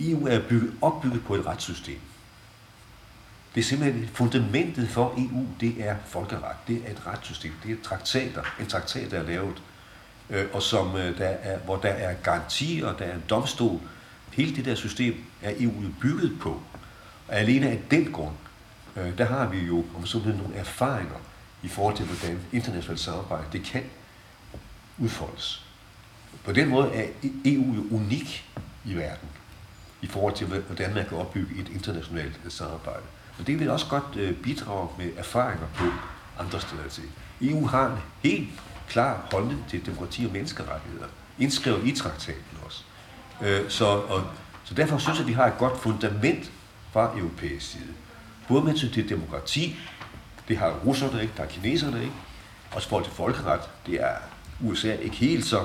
EU er bygget, opbygget på et retssystem. Det er simpelthen fundamentet for EU, det er folkeret. Det er et retssystem. Det er traktater. En traktat, der er lavet, øh, og som, øh, der er, hvor der er garantier, der er en domstol. Hele det der system er EU bygget på. Og alene af den grund, øh, der har vi jo om sådan nogle erfaringer i forhold til, hvordan internationalt samarbejde det kan udfoldes. På den måde er EU jo unik i verden i forhold til, hvordan man kan opbygge et internationalt øh, samarbejde. Og det vil også godt øh, bidrage med erfaringer på andre steder til. EU har en helt klar holdning til demokrati og menneskerettigheder, indskrevet i traktaten også. Øh, så, og, så derfor synes jeg, at vi har et godt fundament fra europæisk side. Både med til demokrati, det har russerne ikke, der har kineserne ikke, også forhold til folkeret, det er USA ikke helt så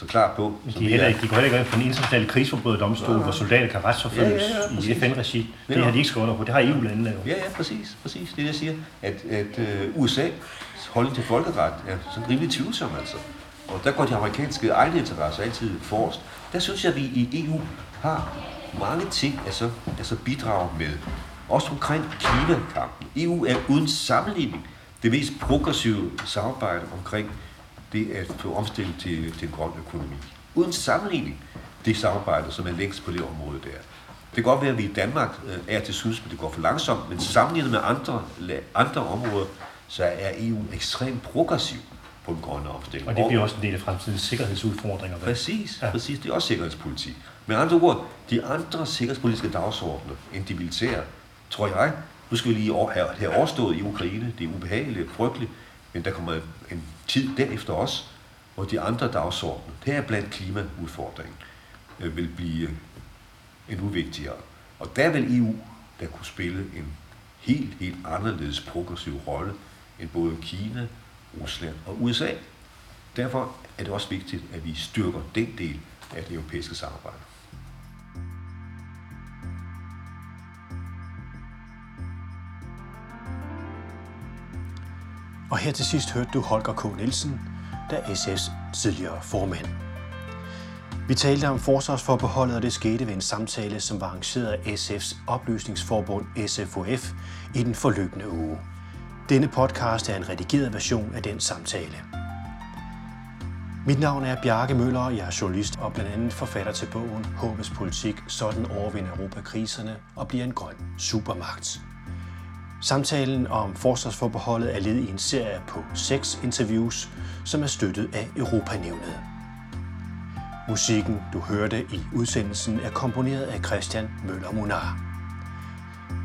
så klar på. De, heller ikke, de går heller ikke ind for en international krigsforbryderdomstol, ja. hvor soldater kan retsforfølges ja, ja, ja, i FN-regi. Det har de ikke skrevet på. Det har EU-landene jo. Ja, ja, præcis. præcis. Det er det, jeg siger. At, at uh, USA holdning til folkeret er sådan rimelig tvivlsom, altså. Og der går de amerikanske egne interesser altid forrest. Der synes jeg, at vi i EU har mange ting altså, altså bidrage med. Også omkring klimakampen. EU er uden sammenligning det mest progressive samarbejde omkring det at få omstilling til, til en grøn økonomi. Uden sammenligning det samarbejde, som er længst på det område der. Det kan godt være, at vi i Danmark øh, er til synes, at det går for langsomt, men sammenlignet med andre, andre områder, så er EU ekstremt progressiv på den grønne omstilling. Og det bliver også en del af fremtidens sikkerhedsudfordringer. Præcis, ja. præcis. Det er også sikkerhedspolitik. Med andre ord, de andre sikkerhedspolitiske dagsordner end de militære, tror jeg, nu skal vi lige have, have overstået i Ukraine, det er ubehageligt, frygteligt, men der kommer en tid derefter også, hvor de andre dagsordner, det er blandt klimaudfordringen, øh, vil blive øh, endnu vigtigere. Og der vil EU der kunne spille en helt, helt anderledes progressiv rolle end både Kina, Rusland og USA. Derfor er det også vigtigt, at vi styrker den del af det europæiske samarbejde. Og her til sidst hørte du Holger K. Nielsen, der er SF's tidligere formand. Vi talte om forsvarsforbeholdet, og det skete ved en samtale, som var arrangeret af SF's oplysningsforbund SFOF i den forløbende uge. Denne podcast er en redigeret version af den samtale. Mit navn er Bjarke Møller, og jeg er journalist og blandt andet forfatter til bogen Håbets politik, sådan overvinder Europa kriserne og bliver en grøn supermagt. Samtalen om forsvarsforbeholdet er led i en serie på seks interviews, som er støttet af Europanævnet. Musikken, du hørte i udsendelsen, er komponeret af Christian Møller Munar.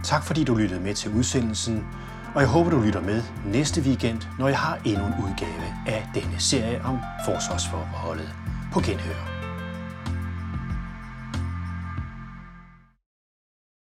Tak fordi du lyttede med til udsendelsen, og jeg håber, du lytter med næste weekend, når jeg har endnu en udgave af denne serie om forsvarsforbeholdet på genhør.